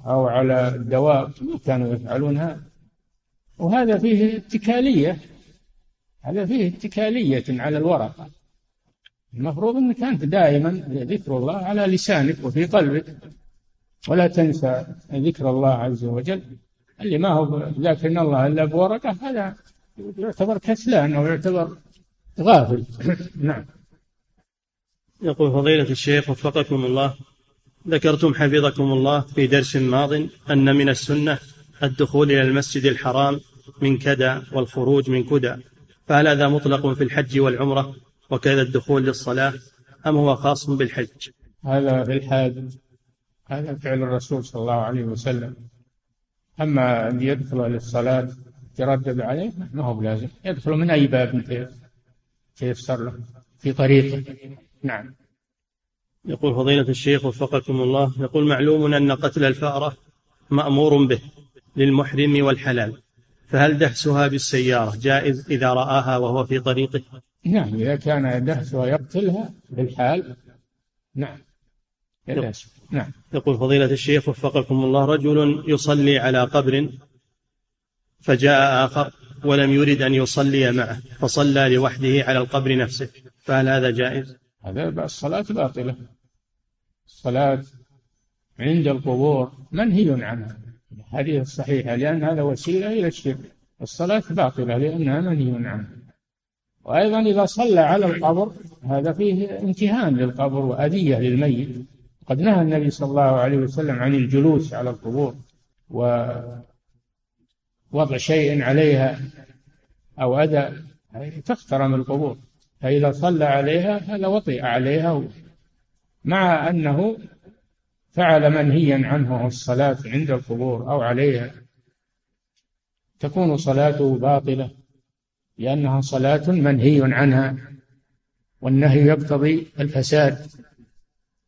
أو على الدواب كانوا يفعلون هذا وهذا فيه اتكالية. هذا فيه اتكالية على الورقة المفروض أنك أنت دائما ذكر الله على لسانك وفي قلبك. ولا تنسى ذكر الله عز وجل. اللي ما هو ذاكر الله إلا بورقة هذا يعتبر كسلان أو يعتبر غافل. نعم. يقول فضيلة الشيخ وفقكم الله. ذكرتم حفظكم الله في درس ماض أن من السنة الدخول إلى المسجد الحرام من كدى والخروج من كدى فهل هذا مطلق في الحج والعمرة وكذا الدخول للصلاة أم هو خاص بالحج؟ هذا في الحج هذا فعل الرسول صلى الله عليه وسلم. أما أن يدخل للصلاة تردد عليه ما هو بلازم. يدخل من أي باب تيسر له؟ في طريقه. نعم. يقول فضيلة الشيخ وفقكم الله يقول معلوم أن قتل الفأرة مأمور به للمحرم والحلال فهل دهسها بالسيارة جائز إذا رآها وهو في طريقه؟ نعم إذا كان دهسها يقتلها بالحال نعم يدهس نعم. يقول فضيلة الشيخ وفقكم الله رجل يصلي على قبر فجاء آخر ولم يرد أن يصلي معه فصلى لوحده على القبر نفسه فهل هذا جائز؟ هذا الصلاة باطلة. الصلاة عند القبور منهي عنها. الحديث الصحيحة لأن هذا وسيلة إلى الشرك. الصلاة باطلة لأنها منهي عنها. وأيضا إذا صلى على القبر هذا فيه امتهان للقبر وأذية للميت. قد نهى النبي صلى الله عليه وسلم عن الجلوس على القبور ووضع شيء عليها أو أذى تخترم القبور. فإذا صلى عليها هذا وطئ عليها مع أنه فعل منهيا عنه الصلاة عند القبور أو عليها. تكون صلاته باطلة لأنها صلاة منهي عنها والنهي يقتضي الفساد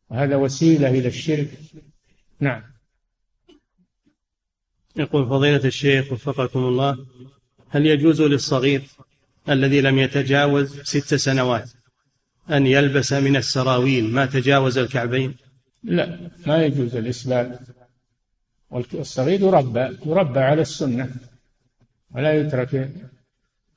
وهذا وسيلة إلى الشرك. نعم. يقول فضيلة الشيخ وفقكم الله هل يجوز للصغير الذي لم يتجاوز ست سنوات أن يلبس من السراويل ما تجاوز الكعبين؟ لا ما يجوز الإسبال والصغير يربى يربى على السنة ولا يترك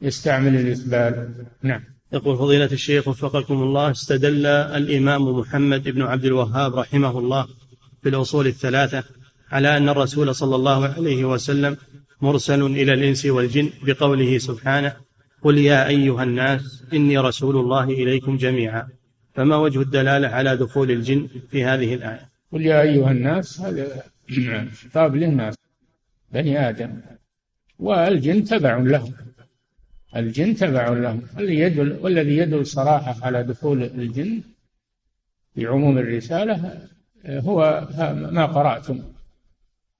يستعمل الإسبال نعم. يقول فضيلة الشيخ وفقكم الله استدل الإمام محمد بن عبد الوهاب رحمه الله في الأصول الثلاثة على أن الرسول صلى الله عليه وسلم مرسل إلى الإنس والجن بقوله سبحانه قل يا أيها الناس إني رسول الله إليكم جميعا. فما وجه الدلالة على دخول الجن في هذه الآية؟ قل يا أيها الناس هذا خطاب للناس بني آدم. والجن تبع لهم. الجن تبع لهم. الذي يدل والذي يدل صراحة على دخول الجن في عموم الرسالة هو ما قرأتم.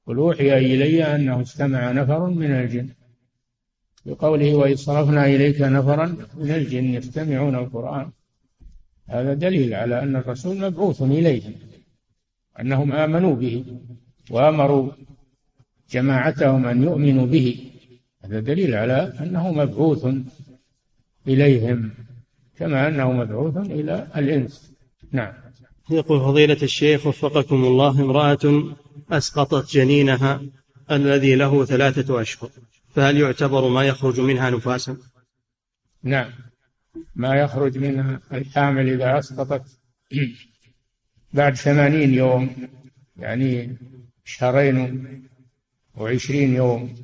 قل أوحي إلي أنه استمع نفر من الجن. بقوله وإذ صرفنا إليك نفرا من الجن يستمعون القرآن هذا دليل على أن الرسول مبعوث إليهم أنهم آمنوا به وأمروا جماعتهم أن يؤمنوا به. هذا دليل على أنه مبعوث إليهم كما أنه مبعوث إلى الإنس. نعم. يقول فضيلة الشيخ وفقكم الله امرأة أسقطت جنينها الذي له ثلاثة أشهر. فهل يعتبر ما يخرج منها نفاسا؟ نعم. ما يخرج منها الحامل إذا أسقطت بعد ثمانين يوم يعني شهرين وعشرين يوم.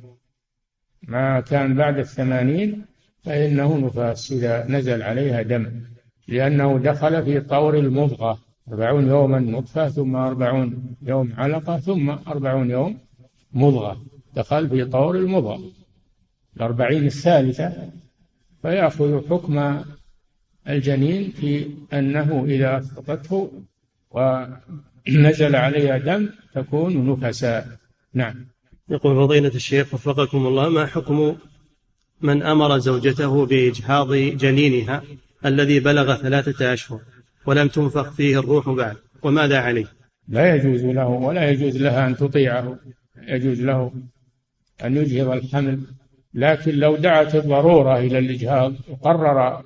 ما كان بعد الثمانين فإنه نفاس إذا نزل عليها دم لأنه دخل في طور المضغة. أربعون يوما نطفة ثم أربعون يوم علقة ثم أربعون يوم مضغة. دخل في طور المضغة. الأربعين الثالثة فيأخذ حكم الجنين في أنه إذا أسقطته ونزل عليها دم تكون نفساء. نعم. يقول فضيلة الشيخ وفقكم الله ما حكم من أمر زوجته بإجهاض جنينها الذي بلغ ثلاثة أشهر ولم تنفخ فيه الروح بعد وماذا عليه؟ لا يجوز له ولا يجوز لها أن تطيعه. يجوز له أن يجهض الحمل لكن لو دعت الضرورة إلى الإجهاض وقرر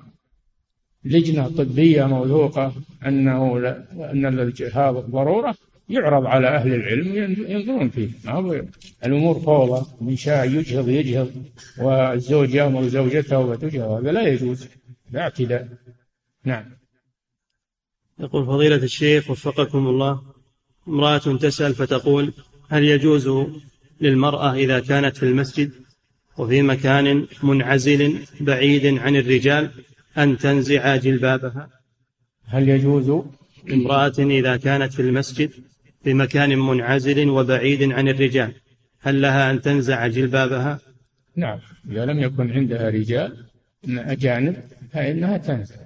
لجنة طبية موثوقة أنه أن الإجهاض ضرورة يعرض على أهل العلم ينظرون فيه. الأمور فوضى من شاء يجهض يجهض والزوج يأمر زوجته وتجهض هذا لا يجوز لا اعتداء. نعم. يقول فضيلة الشيخ وفقكم الله امرأة تسأل فتقول هل يجوز للمرأة إذا كانت في المسجد وفي مكان منعزل بعيد عن الرجال أن تنزع جلبابها. هل يجوز امرأة إذا كانت في المسجد في مكان منعزل وبعيد عن الرجال هل لها أن تنزع جلبابها؟ نعم إذا لم يكن عندها رجال أجانب فإنها تنزع.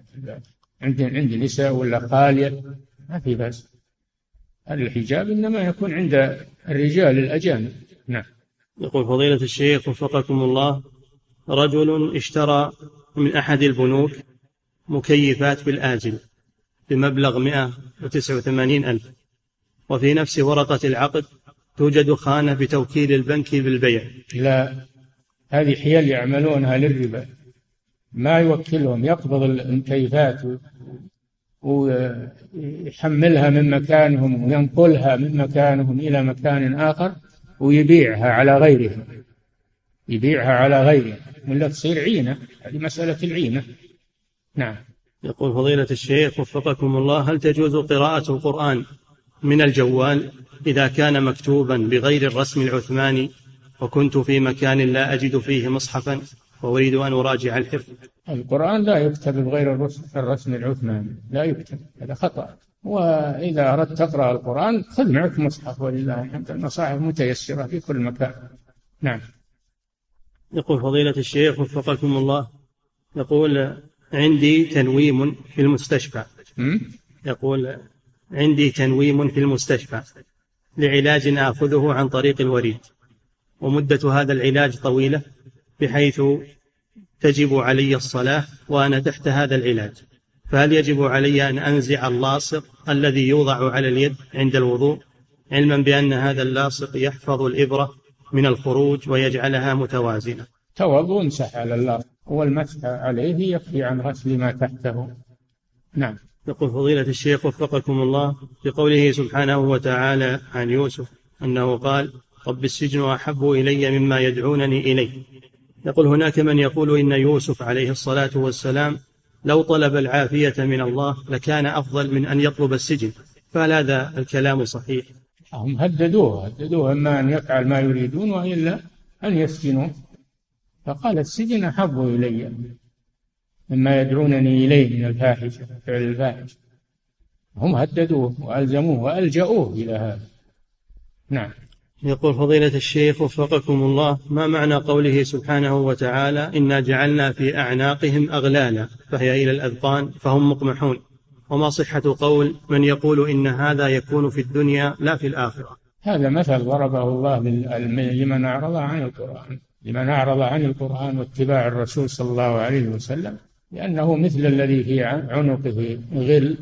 عند عند نساء ولا خالية ما في بأس. الحجاب إنما يكون عند الرجال الأجانب. نعم. يقول فضيلة الشيخ وفقكم الله رجل اشترى من أحد البنوك مكيفات بالآجل بمبلغ 189 ألف وفي نفس ورقة العقد توجد خانة بتوكيل البنك بالبيع. لا هذه حيل يعملونها للربا. ما يوكلهم يقبض المكيفات ويحملها من مكانهم وينقلها من مكانهم إلى مكان آخر. ويبيعها على غيرهم يبيعها على غيره. ولا تصير عينة. هذه مسألة العينة. نعم. يقول فضيلة الشيخ وفقكم الله هل تجوز قراءة القرآن من الجوال إذا كان مكتوبا بغير الرسم العثماني وكنت في مكان لا أجد فيه مصحفا وأريد أن أراجع الحفظ؟ القرآن لا يكتب بغير الرسم العثماني لا يكتب. هذا خطأ. وإذا أردت تقرأ القرآن خذ معك مصحف ولله الحمد. المصاحف متيسرة في كل مكان. نعم. يقول فضيلة الشيخ وفقكم الله يقول عندي تنويم في المستشفى. يقول عندي تنويم في المستشفى لعلاج آخذه عن طريق الوريد ومدة هذا العلاج طويلة بحيث تجب علي الصلاة وأنا تحت هذا العلاج. فهل يجب علي أن أنزع اللاصق الذي يوضع على اليد عند الوضوء علما بأن هذا اللاصق يحفظ الإبرة من الخروج ويجعلها متوازنة؟ توض وامسح على اللاصق والمسح عليه يكفي عن غسل ما تحته. نعم. يقول فضيلة الشيخ وفقكم الله في قوله سبحانه وتعالى عن يوسف أنه قال رب السجن أحب إلي مما يدعونني إليه يقول هناك من يقول إن يوسف عليه الصلاة والسلام لو طلب العافية من الله لكان أفضل من أن يطلب السجن. فهل هذا الكلام صحيح؟ هم هددوه هددوه إما أن يفعل ما يريدون وإلا أن يسجنوه فقال السجن أحب إلي. مما يدعونني إليه من الفاحشة فعل الفاحشة. هم هددوه وألزموه وألجأوه إلى هذا. نعم. يقول فضيلة الشيخ وفقكم الله ما معنى قوله سبحانه وتعالى إنا جعلنا في أعناقهم أغلالا؟ فهي إلى الأذقان فهم مقمحون. وما صحة قول من يقول إن هذا يكون في الدنيا لا في الآخرة؟ هذا مثل ضربه الله لمن أعرض عن القرآن لمن أعرض عن القرآن واتباع الرسول صلى الله عليه وسلم لأنه مثل الذي في عنقه غل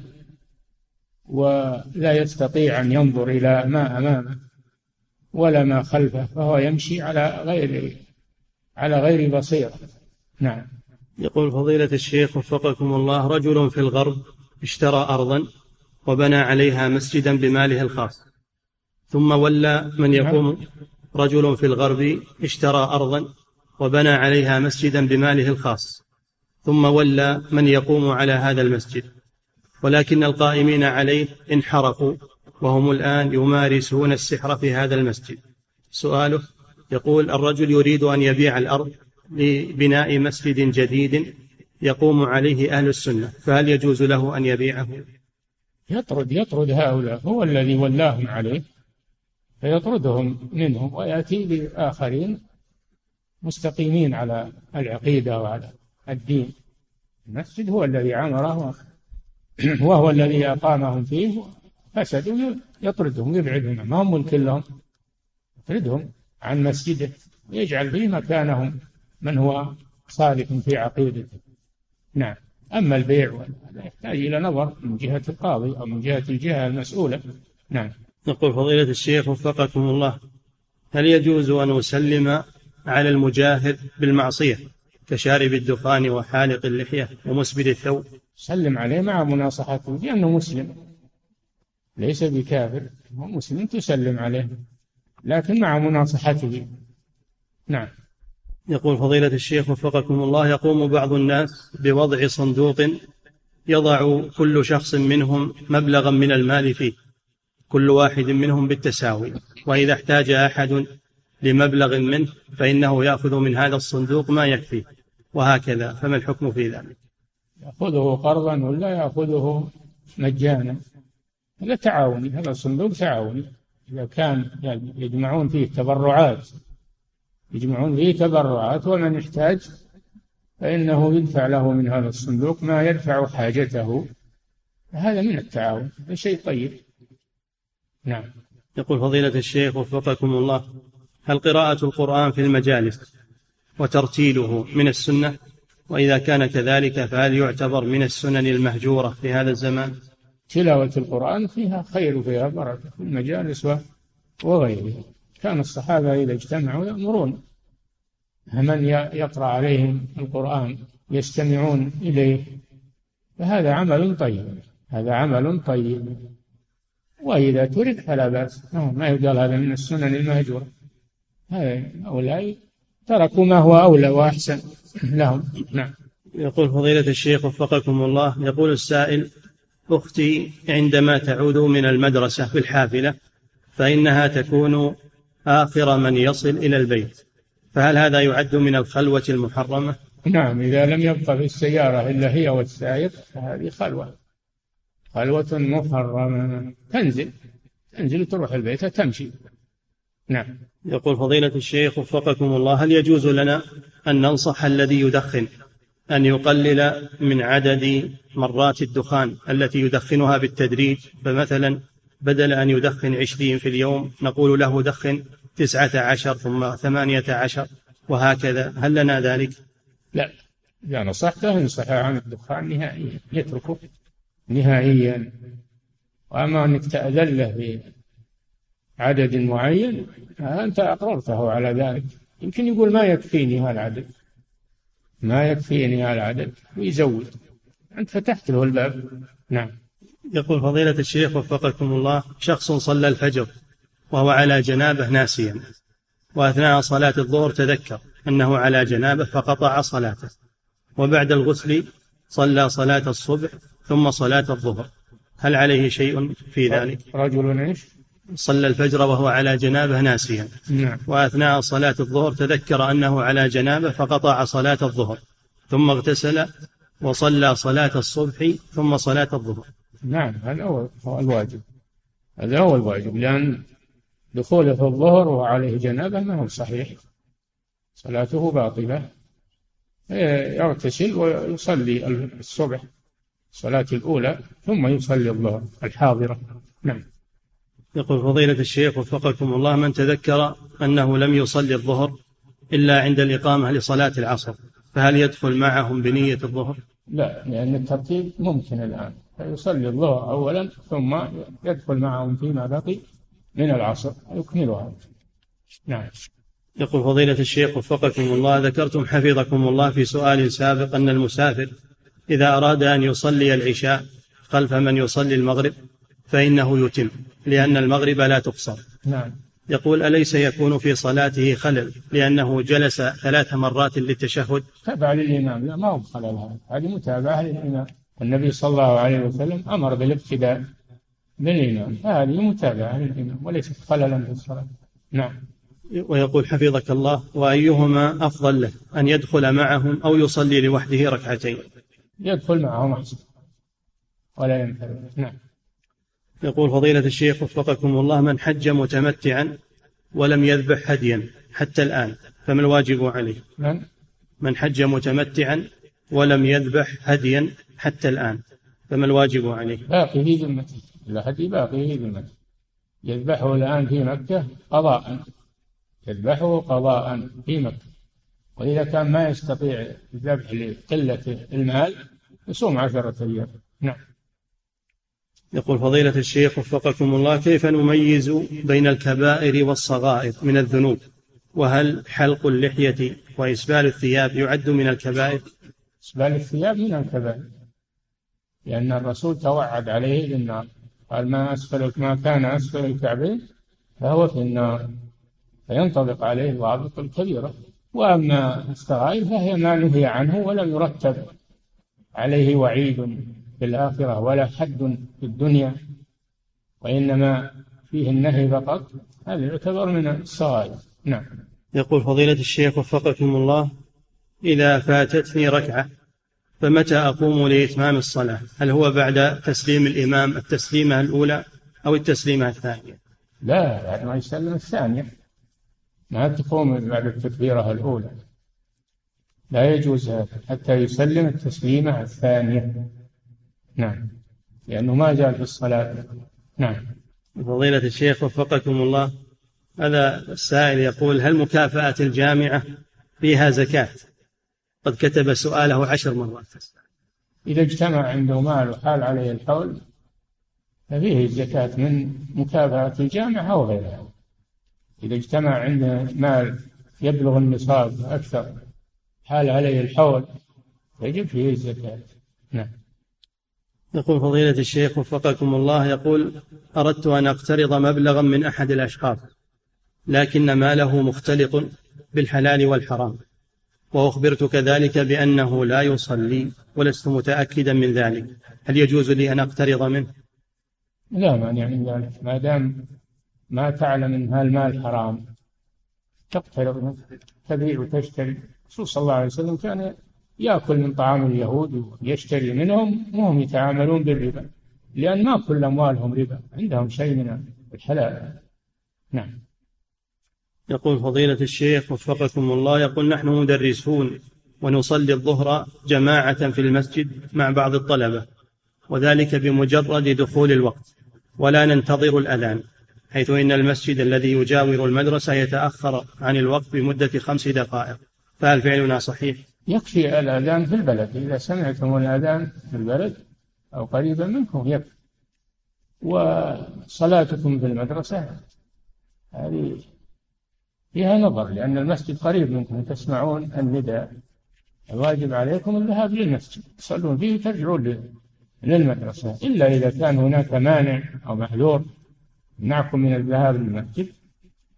ولا يستطيع أن ينظر إلى ما أمامه. ولا ما خلفه فهو يمشي على غير على غير بصيرة نعم. يقول فضيلة الشيخ وفقكم الله رجل في الغرب اشترى أرضا وبنى عليها مسجدا بماله الخاص ثم ولى من يقوم رجل في الغرب اشترى أرضا وبنى عليها مسجدا بماله الخاص ثم ولى من يقوم على هذا المسجد ولكن القائمين عليه انحرفوا وهم الآن يمارسون السحر في هذا المسجد. سؤاله يقول الرجل يريد أن يبيع الأرض لبناء مسجد جديد يقوم عليه أهل السنة فهل يجوز له أن يبيعه؟ يطرد يطرد هؤلاء هو الذي ولاهم عليه فيطردهم منهم ويأتي بآخرين مستقيمين على العقيدة وعلى الدين. المسجد هو الذي عمره وهو الذي أقامهم فيه فسدوا يطردهم يبعدهم. ما هم ملك لهم. يطردهم عن مسجده ويجعل فيه مكانهم من هو صادق في عقيدته. نعم. أما البيع يحتاج إلى نظر من جهة القاضي أو من جهة الجهة المسؤولة. نعم. يقول فضيلة الشيخ وفقكم الله هل يجوز أن أسلم على المجاهر بالمعصية كشارب الدخان وحالق اللحية ومسبل الثوب؟ سلم عليه مع مناصحته لأنه مسلم. ليس بكافر هو مسلم تسلم عليه لكن مع مناصحته. نعم. يقول فضيلة الشيخ وفقكم الله يقوم بعض الناس بوضع صندوق يضع كل شخص منهم مبلغا من المال فيه كل واحد منهم بالتساوي. وإذا احتاج أحد لمبلغ منه فإنه يأخذ من هذا الصندوق ما يكفيه وهكذا. فما الحكم في ذلك؟ يأخذه قرضا ولا يأخذه مجانا؟ هذا تعاوني هذا الصندوق تعاوني إذا كان يجمعون فيه تبرعات يجمعون فيه تبرعات ومن يحتاج فإنه يدفع له من هذا الصندوق ما يدفع حاجته. هذا من التعاون هذا شيء طيب. نعم. يقول فضيلة الشيخ وفقكم الله هل قراءة القرآن في المجالس وترتيله من السنة؟ وإذا كان كذلك فهل يعتبر من السنن المهجورة في هذا الزمان؟ تلاوة القرآن فيها خير وفيها بركة في المجالس وغيرها. كان الصحابة إذا اجتمعوا يأمرون. من يقرأ عليهم القرآن يستمعون إليه فهذا عمل طيب هذا عمل طيب. وإذا ترك فلا بأس. ما يقال هذا من السنن المهجورة. هؤلاء تركوا ما هو أولى وأحسن لهم. نعم. يقول فضيلة الشيخ وفقكم الله يقول السائل أختي عندما تعود من المدرسة في الحافلة فإنها تكون آخر من يصل إلى البيت. فهل هذا يعد من الخلوة المحرمة؟ نعم إذا لم يبقى في السيارة إلا هي والسائق فهذه خلوة. خلوة محرمة. تنزل. تنزل تروح البيت تمشي نعم. يقول فضيلة الشيخ وفقكم الله هل يجوز لنا أن ننصح الذي يدخن؟ أن يقلل من عدد مرات الدخان التي يدخنها بالتدريج فمثلا بدل أن يدخن عشرين في اليوم نقول له دخن تسعة عشر ثم ثمانية عشر وهكذا. هل لنا ذلك؟ لا. إذا نصحته انصحه عن الدخان نهائيا يتركه نهائيا. وأما أنك تأذن له بعدد معين أنت أقررته على ذلك. يمكن يقول ما يكفيني هالعدد ما يكفيني هالعدد ويزود أنت فتحت له الباب. نعم. يقول فضيلة الشيخ وفقكم الله شخص صلى الفجر وهو على جنابه ناسيا وأثناء صلاة الظهر تذكر أنه على جنابه فقطع صلاته وبعد الغسل صلى صلاة الصبح ثم صلاة الظهر. هل عليه شيء في ذلك؟ رجل إيش؟ صلى الفجر وهو على جنابه ناسيا. نعم. وأثناء صلاة الظهر تذكر أنه على جنابه فقطع صلاة الظهر ثم اغتسل وصلى صلاة الصبح ثم صلاة الظهر. نعم هذا هو الواجب. هذا هو الواجب لأن دخوله في الظهر وعليه جنابة ما هو صحيح. صلاته باطلة. يغتسل ويصلي الصبح الصلاة الأولى ثم يصلي الظهر الحاضرة. نعم. يقول فضيلة الشيخ وفقكم الله من تذكر أنه لم يصلي الظهر إلا عند الإقامة لصلاة العصر فهل يدخل معهم بنية الظهر؟ لا لأن الترتيب ممكن الآن. فيصلي الظهر أولا ثم يدخل معهم فيما بقي من العصر يكملها. نعم. يقول فضيلة الشيخ وفقكم الله ذكرتم حفظكم الله في سؤال سابق أن المسافر إذا أراد أن يصلي العشاء خلف من يصلي المغرب فإنه يتم. لأن المغرب لا تقصر نعم. يقول أليس يكون في صلاته خلل لأنه جلس ثلاث مرات للتشهد؟ تبع للإمام لا ما هو خلل هذا. هذه متابعة للإمام النبي صلى الله عليه وسلم أمر بالابتداء بالإمام هذه متابعة للإمام وليست خللا في الصلاة. نعم. ويقول حفظك الله وأيهما أفضل له أن يدخل معهم أو يصلي لوحده ركعتين؟ يدخل معهم أحسن. ولا ينفرد. نعم. يقول فضيلة الشيخ وفقكم الله من حج متمتعا ولم يذبح هديا حتى الآن فما الواجب عليه؟ من؟ من حج متمتعا ولم يذبح هديا حتى الآن فما الواجب عليه؟ باقي في ذمته. الهدي باقي في ذمته. يذبحه الآن في مكة قضاء. يذبحه قضاء في مكة. وإذا كان ما يستطيع الذبح لقلة المال يصوم عشرة أيام. نعم. يقول فضيلة الشيخ وفقكم الله كيف نميز بين الكبائر والصغائر من الذنوب؟ وهل حلق اللحية وإسبال الثياب يعد من الكبائر؟ إسبال الثياب من الكبائر. لأن الرسول توعد عليه بالنار قال ما أسفل ما كان أسفل الكعبين فهو في النار. فينطبق عليه ضابط الكبيرة. وأما الصغائر فهي ما نهي عنه ولم يرتب عليه وعيد. في الآخرة ولا حد في الدنيا وإنما فيه النهي فقط. هذا يعتبر من الصغائر. نعم. يقول فضيلة الشيخ وفقكم الله إذا فاتتني ركعة فمتى أقوم لإتمام الصلاة؟ هل هو بعد تسليم الإمام التسليمة الأولى أو التسليمة الثانية؟ لا بعد ما يسلم الثانية. ما تقوم بعد التكبيرة الأولى. لا يجوز هذا حتى يسلم التسليمة الثانية. نعم. لأنه ما زال في الصلاة. نعم. فضيلة الشيخ وفقكم الله هذا السائل يقول هل مكافأة الجامعة فيها زكاة؟ قد كتب سؤاله عشر مرات. إذا اجتمع عنده مال وحال عليه الحول ففيه الزكاة من مكافأة الجامعة أو غيرها. إذا اجتمع عنده مال يبلغ النصاب أكثر حال عليه الحول يجب فيه الزكاة. نعم. يقول فضيلة الشيخ وفقكم الله يقول أردت أن أقترض مبلغا من أحد الأشخاص لكن ماله مختلط بالحلال والحرام وأخبرت كذلك بأنه لا يصلي ولست متأكدا من ذلك. هل يجوز لي أن أقترض منه؟ لا مانع من ذلك. ما دام ما تعلم إن هالمال حرام تقترض تبيع وتشتري. الرسول صلى الله عليه وسلم كان يأكل من طعام اليهود ويشتري منهم وهم يتعاملون بالربا لأن ما كل أموالهم ربا عندهم شيء من الحلال. نعم. يقول فضيلة الشيخ وفقكم الله يقول نحن مدرسون ونصلي الظهر جماعة في المسجد مع بعض الطلبة وذلك بمجرد دخول الوقت ولا ننتظر الأذان حيث إن المسجد الذي يجاور المدرسة يتأخر عن الوقت بمدة خمس دقائق. فهل فعلنا صحيح؟ يكفي الأذان في البلد إذا سمعتم الأذان في البلد أو قريبا منكم يكفي. وصلاتكم في المدرسة هذه فيها نظر لأن المسجد قريب منكم تسمعون النداء. الواجب عليكم الذهاب للمسجد تصلون فيه وترجعون للمدرسة. إلا إذا كان هناك مانع أو محذور يمنعكم من الذهاب للمسجد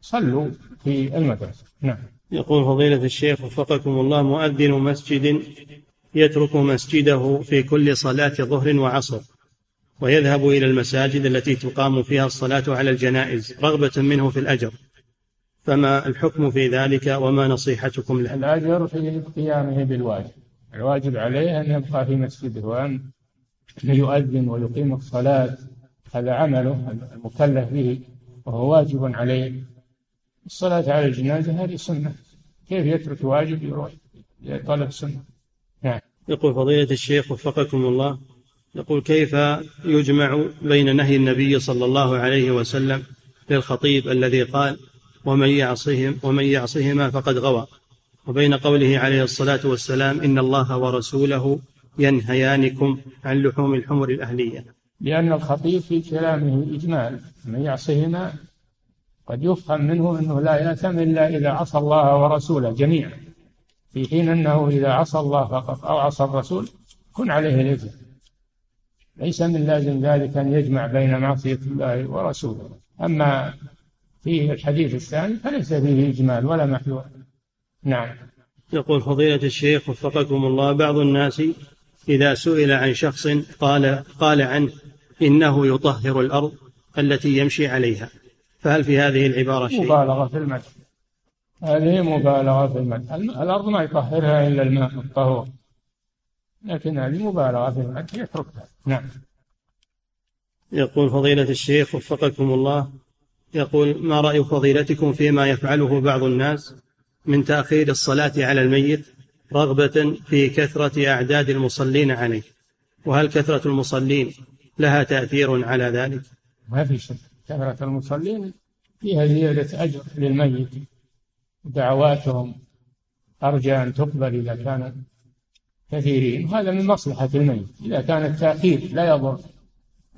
صلوا في المدرسة. نعم. يقول فضيلة الشيخ وفقكم الله مؤذن مسجد يترك مسجده في كل صلاة ظهر وعصر ويذهب إلى المساجد التي تقام فيها الصلاة على الجنائز رغبة منه في الأجر. فما الحكم في ذلك وما نصيحتكم له؟ الأجر في قيامه بالواجب. الواجب عليه أن يبقى في مسجده وأن يؤذن ويقيم الصلاة هذا عمله المكلف به وهو واجب عليه. الصلاة على الجنازة هذه سنة. كيف يترك واجب يروح لطلب سنة؟ نعم. يقول فضيلة الشيخ وفقكم الله يقول كيف يجمع بين نهي النبي صلى الله عليه وسلم للخطيب الذي قال ومن يعصهم ومن يعصهما فقد غوى وبين قوله عليه الصلاة والسلام إن الله ورسوله ينهيانكم عن لحوم الحمر الأهلية لأن الخطيب في كلامه إجمال من يعصهما قد يفهم منه أنه لا يأثم إلا إذا عصى الله ورسوله جميعا. في حين أنه إذا عصى الله فقط أو عصى الرسول كن عليه الإثم ليس من لازم ذلك أن يجمع بين معصية الله ورسوله. أما في الحديث الثاني فليس فيه إجمال ولا محذور. نعم. يقول فضيلة الشيخ وفقكم الله بعض الناس إذا سئل عن شخص قال قال عنه إنه يطهر الأرض التي يمشي عليها. فهل في هذه العبارة شيء؟ مبالغة في المدح هذه مبالغة في المدح الأرض ما يطهرها إلا الماء الطهور. لكن هذه مبالغة في المدح يتركها. نعم. يقول فضيلة الشيخ وفقكم الله يقول ما رأي فضيلتكم فيما يفعله بعض الناس من تأخير الصلاة على الميت رغبة في كثرة أعداد المصلين عليه؟ وهل كثرة المصلين لها تأثير على ذلك؟ ما في شك. كثرة المصلين فيها زيادة أجر للميت. دعواتهم أرجى أن تقبل إذا كان كثيرين. وهذا من مصلحة الميت. إذا كان التأخير لا يضر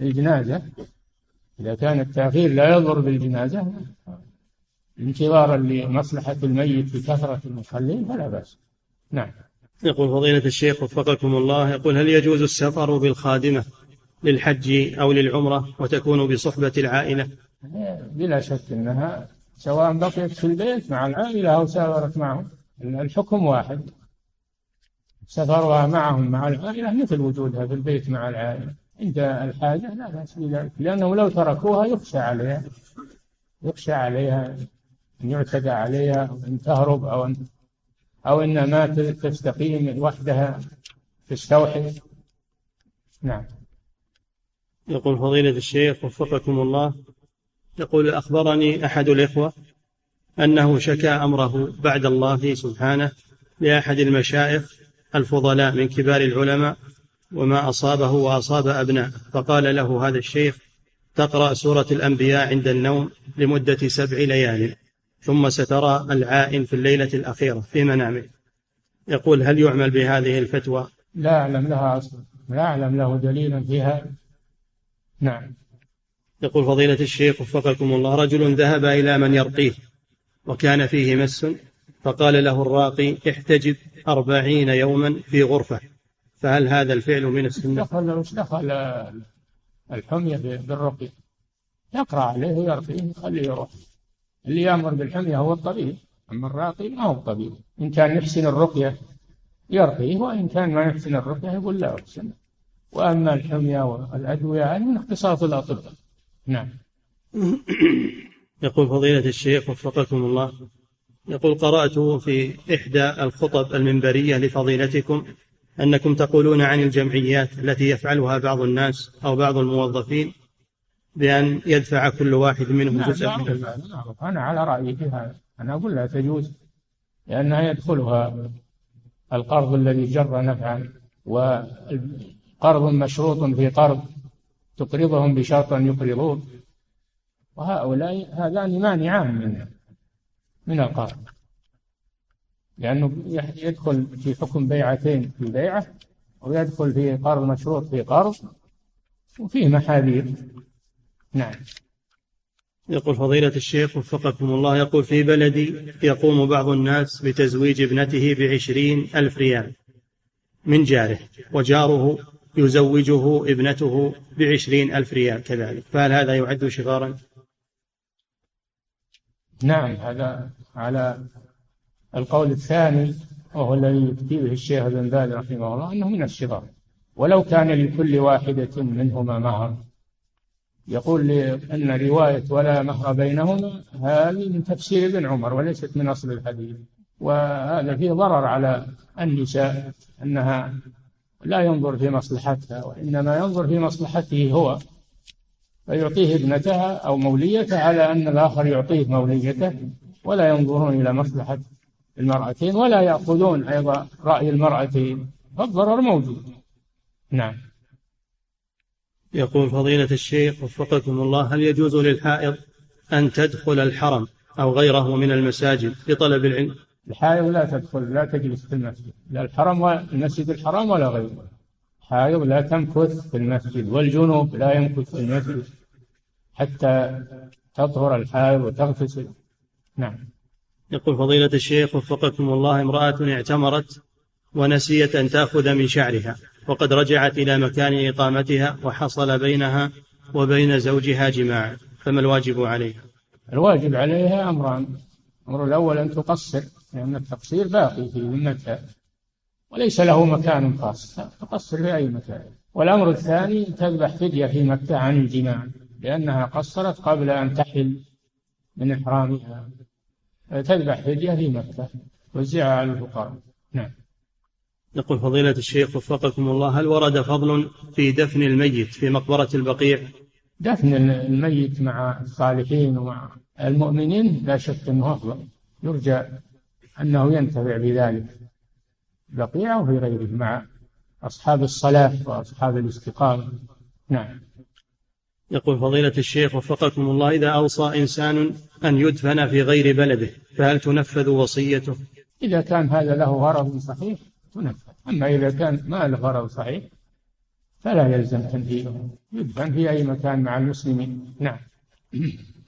الجنازة إذا كان التأخير لا يضر بالجنازة انتظارا لمصلحة الميت بكثرة المصلين فلا بأس. نعم. يقول فضيلة الشيخ وفقكم الله يقول هل يجوز السفر بالخادمة؟ للحج أو للعمرة وتكون بصحبة العائلة. بلا شك أنها سواء بقيت في البيت مع العائلة أو سافرت معهم الحكم واحد. سفرها معهم مع العائلة مثل وجودها في البيت مع العائلة. عند الحاجة لا بأس بذلك لأنه لو تركوها يخشى عليها يخشى عليها أن يعتدى عليها أو أن تهرب أو أن أو أن ما تستقيم وحدها تستوحي نعم. يقول فضيلة الشيخ وفقكم الله يقول أخبرني أحد الإخوة أنه شكى أمره بعد الله سبحانه لأحد المشايخ الفضلاء من كبار العلماء وما أصابه وأصاب أبناء فقال له هذا الشيخ تقرأ سورة الأنبياء عند النوم لمدة سبع ليال ثم سترى العائن في الليلة الأخيرة في منامه. يقول هل يعمل بهذه الفتوى؟ لا أعلم لها أصلا لا أعلم له دليلا فيها. نعم. يقول فضيلة الشيخ وفقكم الله رجل ذهب إلى من يرقيه وكان فيه مس فقال له الراقي احتجب أربعين يوما في غرفة فهل هذا الفعل من السنة؟ دخل دخل الحمية بالرقي. يقرأ عليه ويرقيه يخليه يروح. اللي يأمر بالحمية هو الطبيب أما الراقي ما هو الطبيب إن كان يحسن الرقية يرقيه وإن كان ما يحسن الرقية يقول لا أحسن. وأما الحمية والأدوية هذه من اختصاص الأطباء. نعم. يقول فضيلة الشيخ وفقكم الله. يقول قرأت في إحدى الخطب المنبرية لفضيلتكم أنكم تقولون عن الجمعيات التي يفعلها بعض الناس أو بعض الموظفين بأن يدفع كل واحد منهم نعم جزءا من نعم نعم. أنا على رأيي في هذا. أنا أقول لا تجوز لأنها يدخلها القرض الذي جر نفعا وقرض مشروط في قرض تقرضهم بشرط أن يقرضوك. وهؤلاء هذان مانعان من من القرض. لأنه يدخل في حكم بيعتين في بيعة ويدخل في قرض مشروط في قرض وفيه محاذير. نعم. يقول فضيلة الشيخ وفقكم الله يقول في بلدي يقوم بعض الناس بتزويج ابنته بعشرين ألف ريال من جاره وجاره يزوجه ابنته بعشرين ألف ريال كذلك. فهل هذا يعد شغارا؟ نعم هذا على القول الثاني وهو الذي يفتي به الشيخ ابن باز رحمه الله أنه من الشغار. ولو كان لكل واحدة منهما مهر. يقول أن رواية ولا مهر بينهما هذه من تفسير ابن عمر وليست من أصل الحديث. وهذا فيه ضرر على النساء أنها لا ينظر في مصلحتها وإنما ينظر في مصلحته هو فيعطيه ابنتها أو موليته على أن الآخر يعطيه موليته ولا ينظرون إلى مصلحة المرأتين ولا يأخذون أيضا رأي المرأتين فالضرر موجود. نعم. يقول فضيلة الشيخ وفقكم الله هل يجوز للحائض أن تدخل الحرم أو غيره من المساجد لطلب العلم؟ الحائض لا تدخل لا تجلس في المسجد. لا الحرم والمسجد الحرام ولا غيره. الحائض لا تمكث في المسجد والجنوب لا يمكث في المسجد حتى تطهر الحائض وتغتسل نعم. يقول فضيلة الشيخ وفقكم الله امرأة اعتمرت ونسيت أن تأخذ من شعرها وقد رجعت إلى مكان إقامتها وحصل بينها وبين زوجها جماع فما الواجب عليها؟ الواجب عليها أمران. الأمر الأول أن تقصر. لأن التقصير باقي في ذمتها وليس له مكان خاص. تقصر في أي مكان. والأمر الثاني تذبح فدية في مكة عن الجماع لأنها قصرت قبل أن تحل من إحرامها. تذبح فدية في مكة وزعها على الفقراء. نعم. يقول فضيلة الشيخ وفقكم الله هل ورد فضل في دفن الميت في مقبرة البقيع؟ دفن الميت مع الصالحين ومع المؤمنين لا شك أنه أفضل. يرجى أنه ينتفع بذلك. بقيع وفي غيره مع أصحاب الصلاة وأصحاب الاستقامة. نعم. يقول فضيلة الشيخ وفقكم الله إذا أوصى إنسان أن يدفن في غير بلده فهل تنفذ وصيته؟ إذا كان هذا له غرض صحيح تنفذ. أما إذا كان ما له غرض صحيح فلا يلزم تنفيذه. يدفن في أي مكان مع المسلمين. نعم.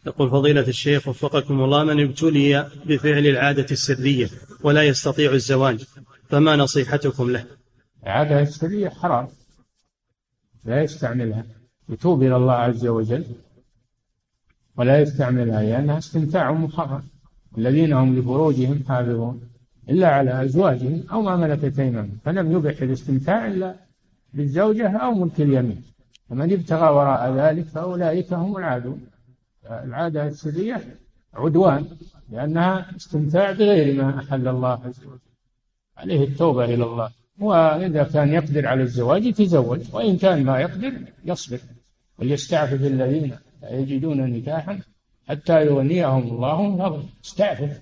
يقول فضيلة الشيخ وفقكم الله من ابتلي بفعل العادة السرية ولا يستطيع الزواج فما نصيحتكم له؟ العادة السرية حرام لا يستعملها. يتوب إلى الله عز وجل ولا يستعملها لأنها استمتاع محرم الذين هم لفروجهم حافظون إلا على أزواجهم أو ما ملكت أيمانهم. فلم يبح الاستمتاع إلا بالزوجة أو ملك اليمين. فمن ابتغى وراء ذلك فأولئك هم العادون. العادة السرية عدوان لأنها استمتاع بغير ما أحل الله عز وجل. عليه التوبة إلى الله. وإذا كان يقدر على الزواج يتزوج وإن كان ما يقدر يصبر. وليستعفف الذين لا يجدون نكاحا حتى يغنيهم الله من فضله. استعفف.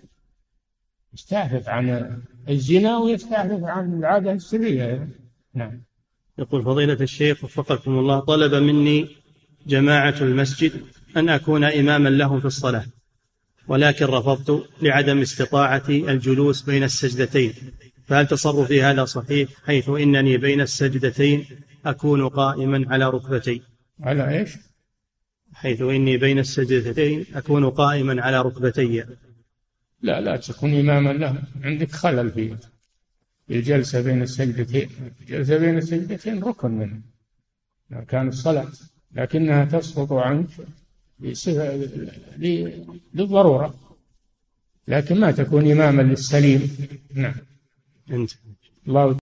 يستعفف عن الزنا ويستعفف عن العادة السرية. نعم. يقول فضيلة الشيخ وفقكم الله طلب مني جماعة المسجد أن أكون إماما لهم في الصلاة ولكن رفضت لعدم استطاعتي الجلوس بين السجدتين. فهل تصرفي هذا صحيح؟ حيث إنني بين السجدتين أكون قائما على ركبتي. على إيش؟ حيث إني بين السجدتين أكون قائما على ركبتي. لا لا تكون إماما له عندك خلل في الجلسة بين السجدتين. الجلسة بين السجدتين ركن من أركان الصلاة لكنها تسقط عنك للضرورة. لكن ما تكون إماما للسليم. نعم. أنت. الله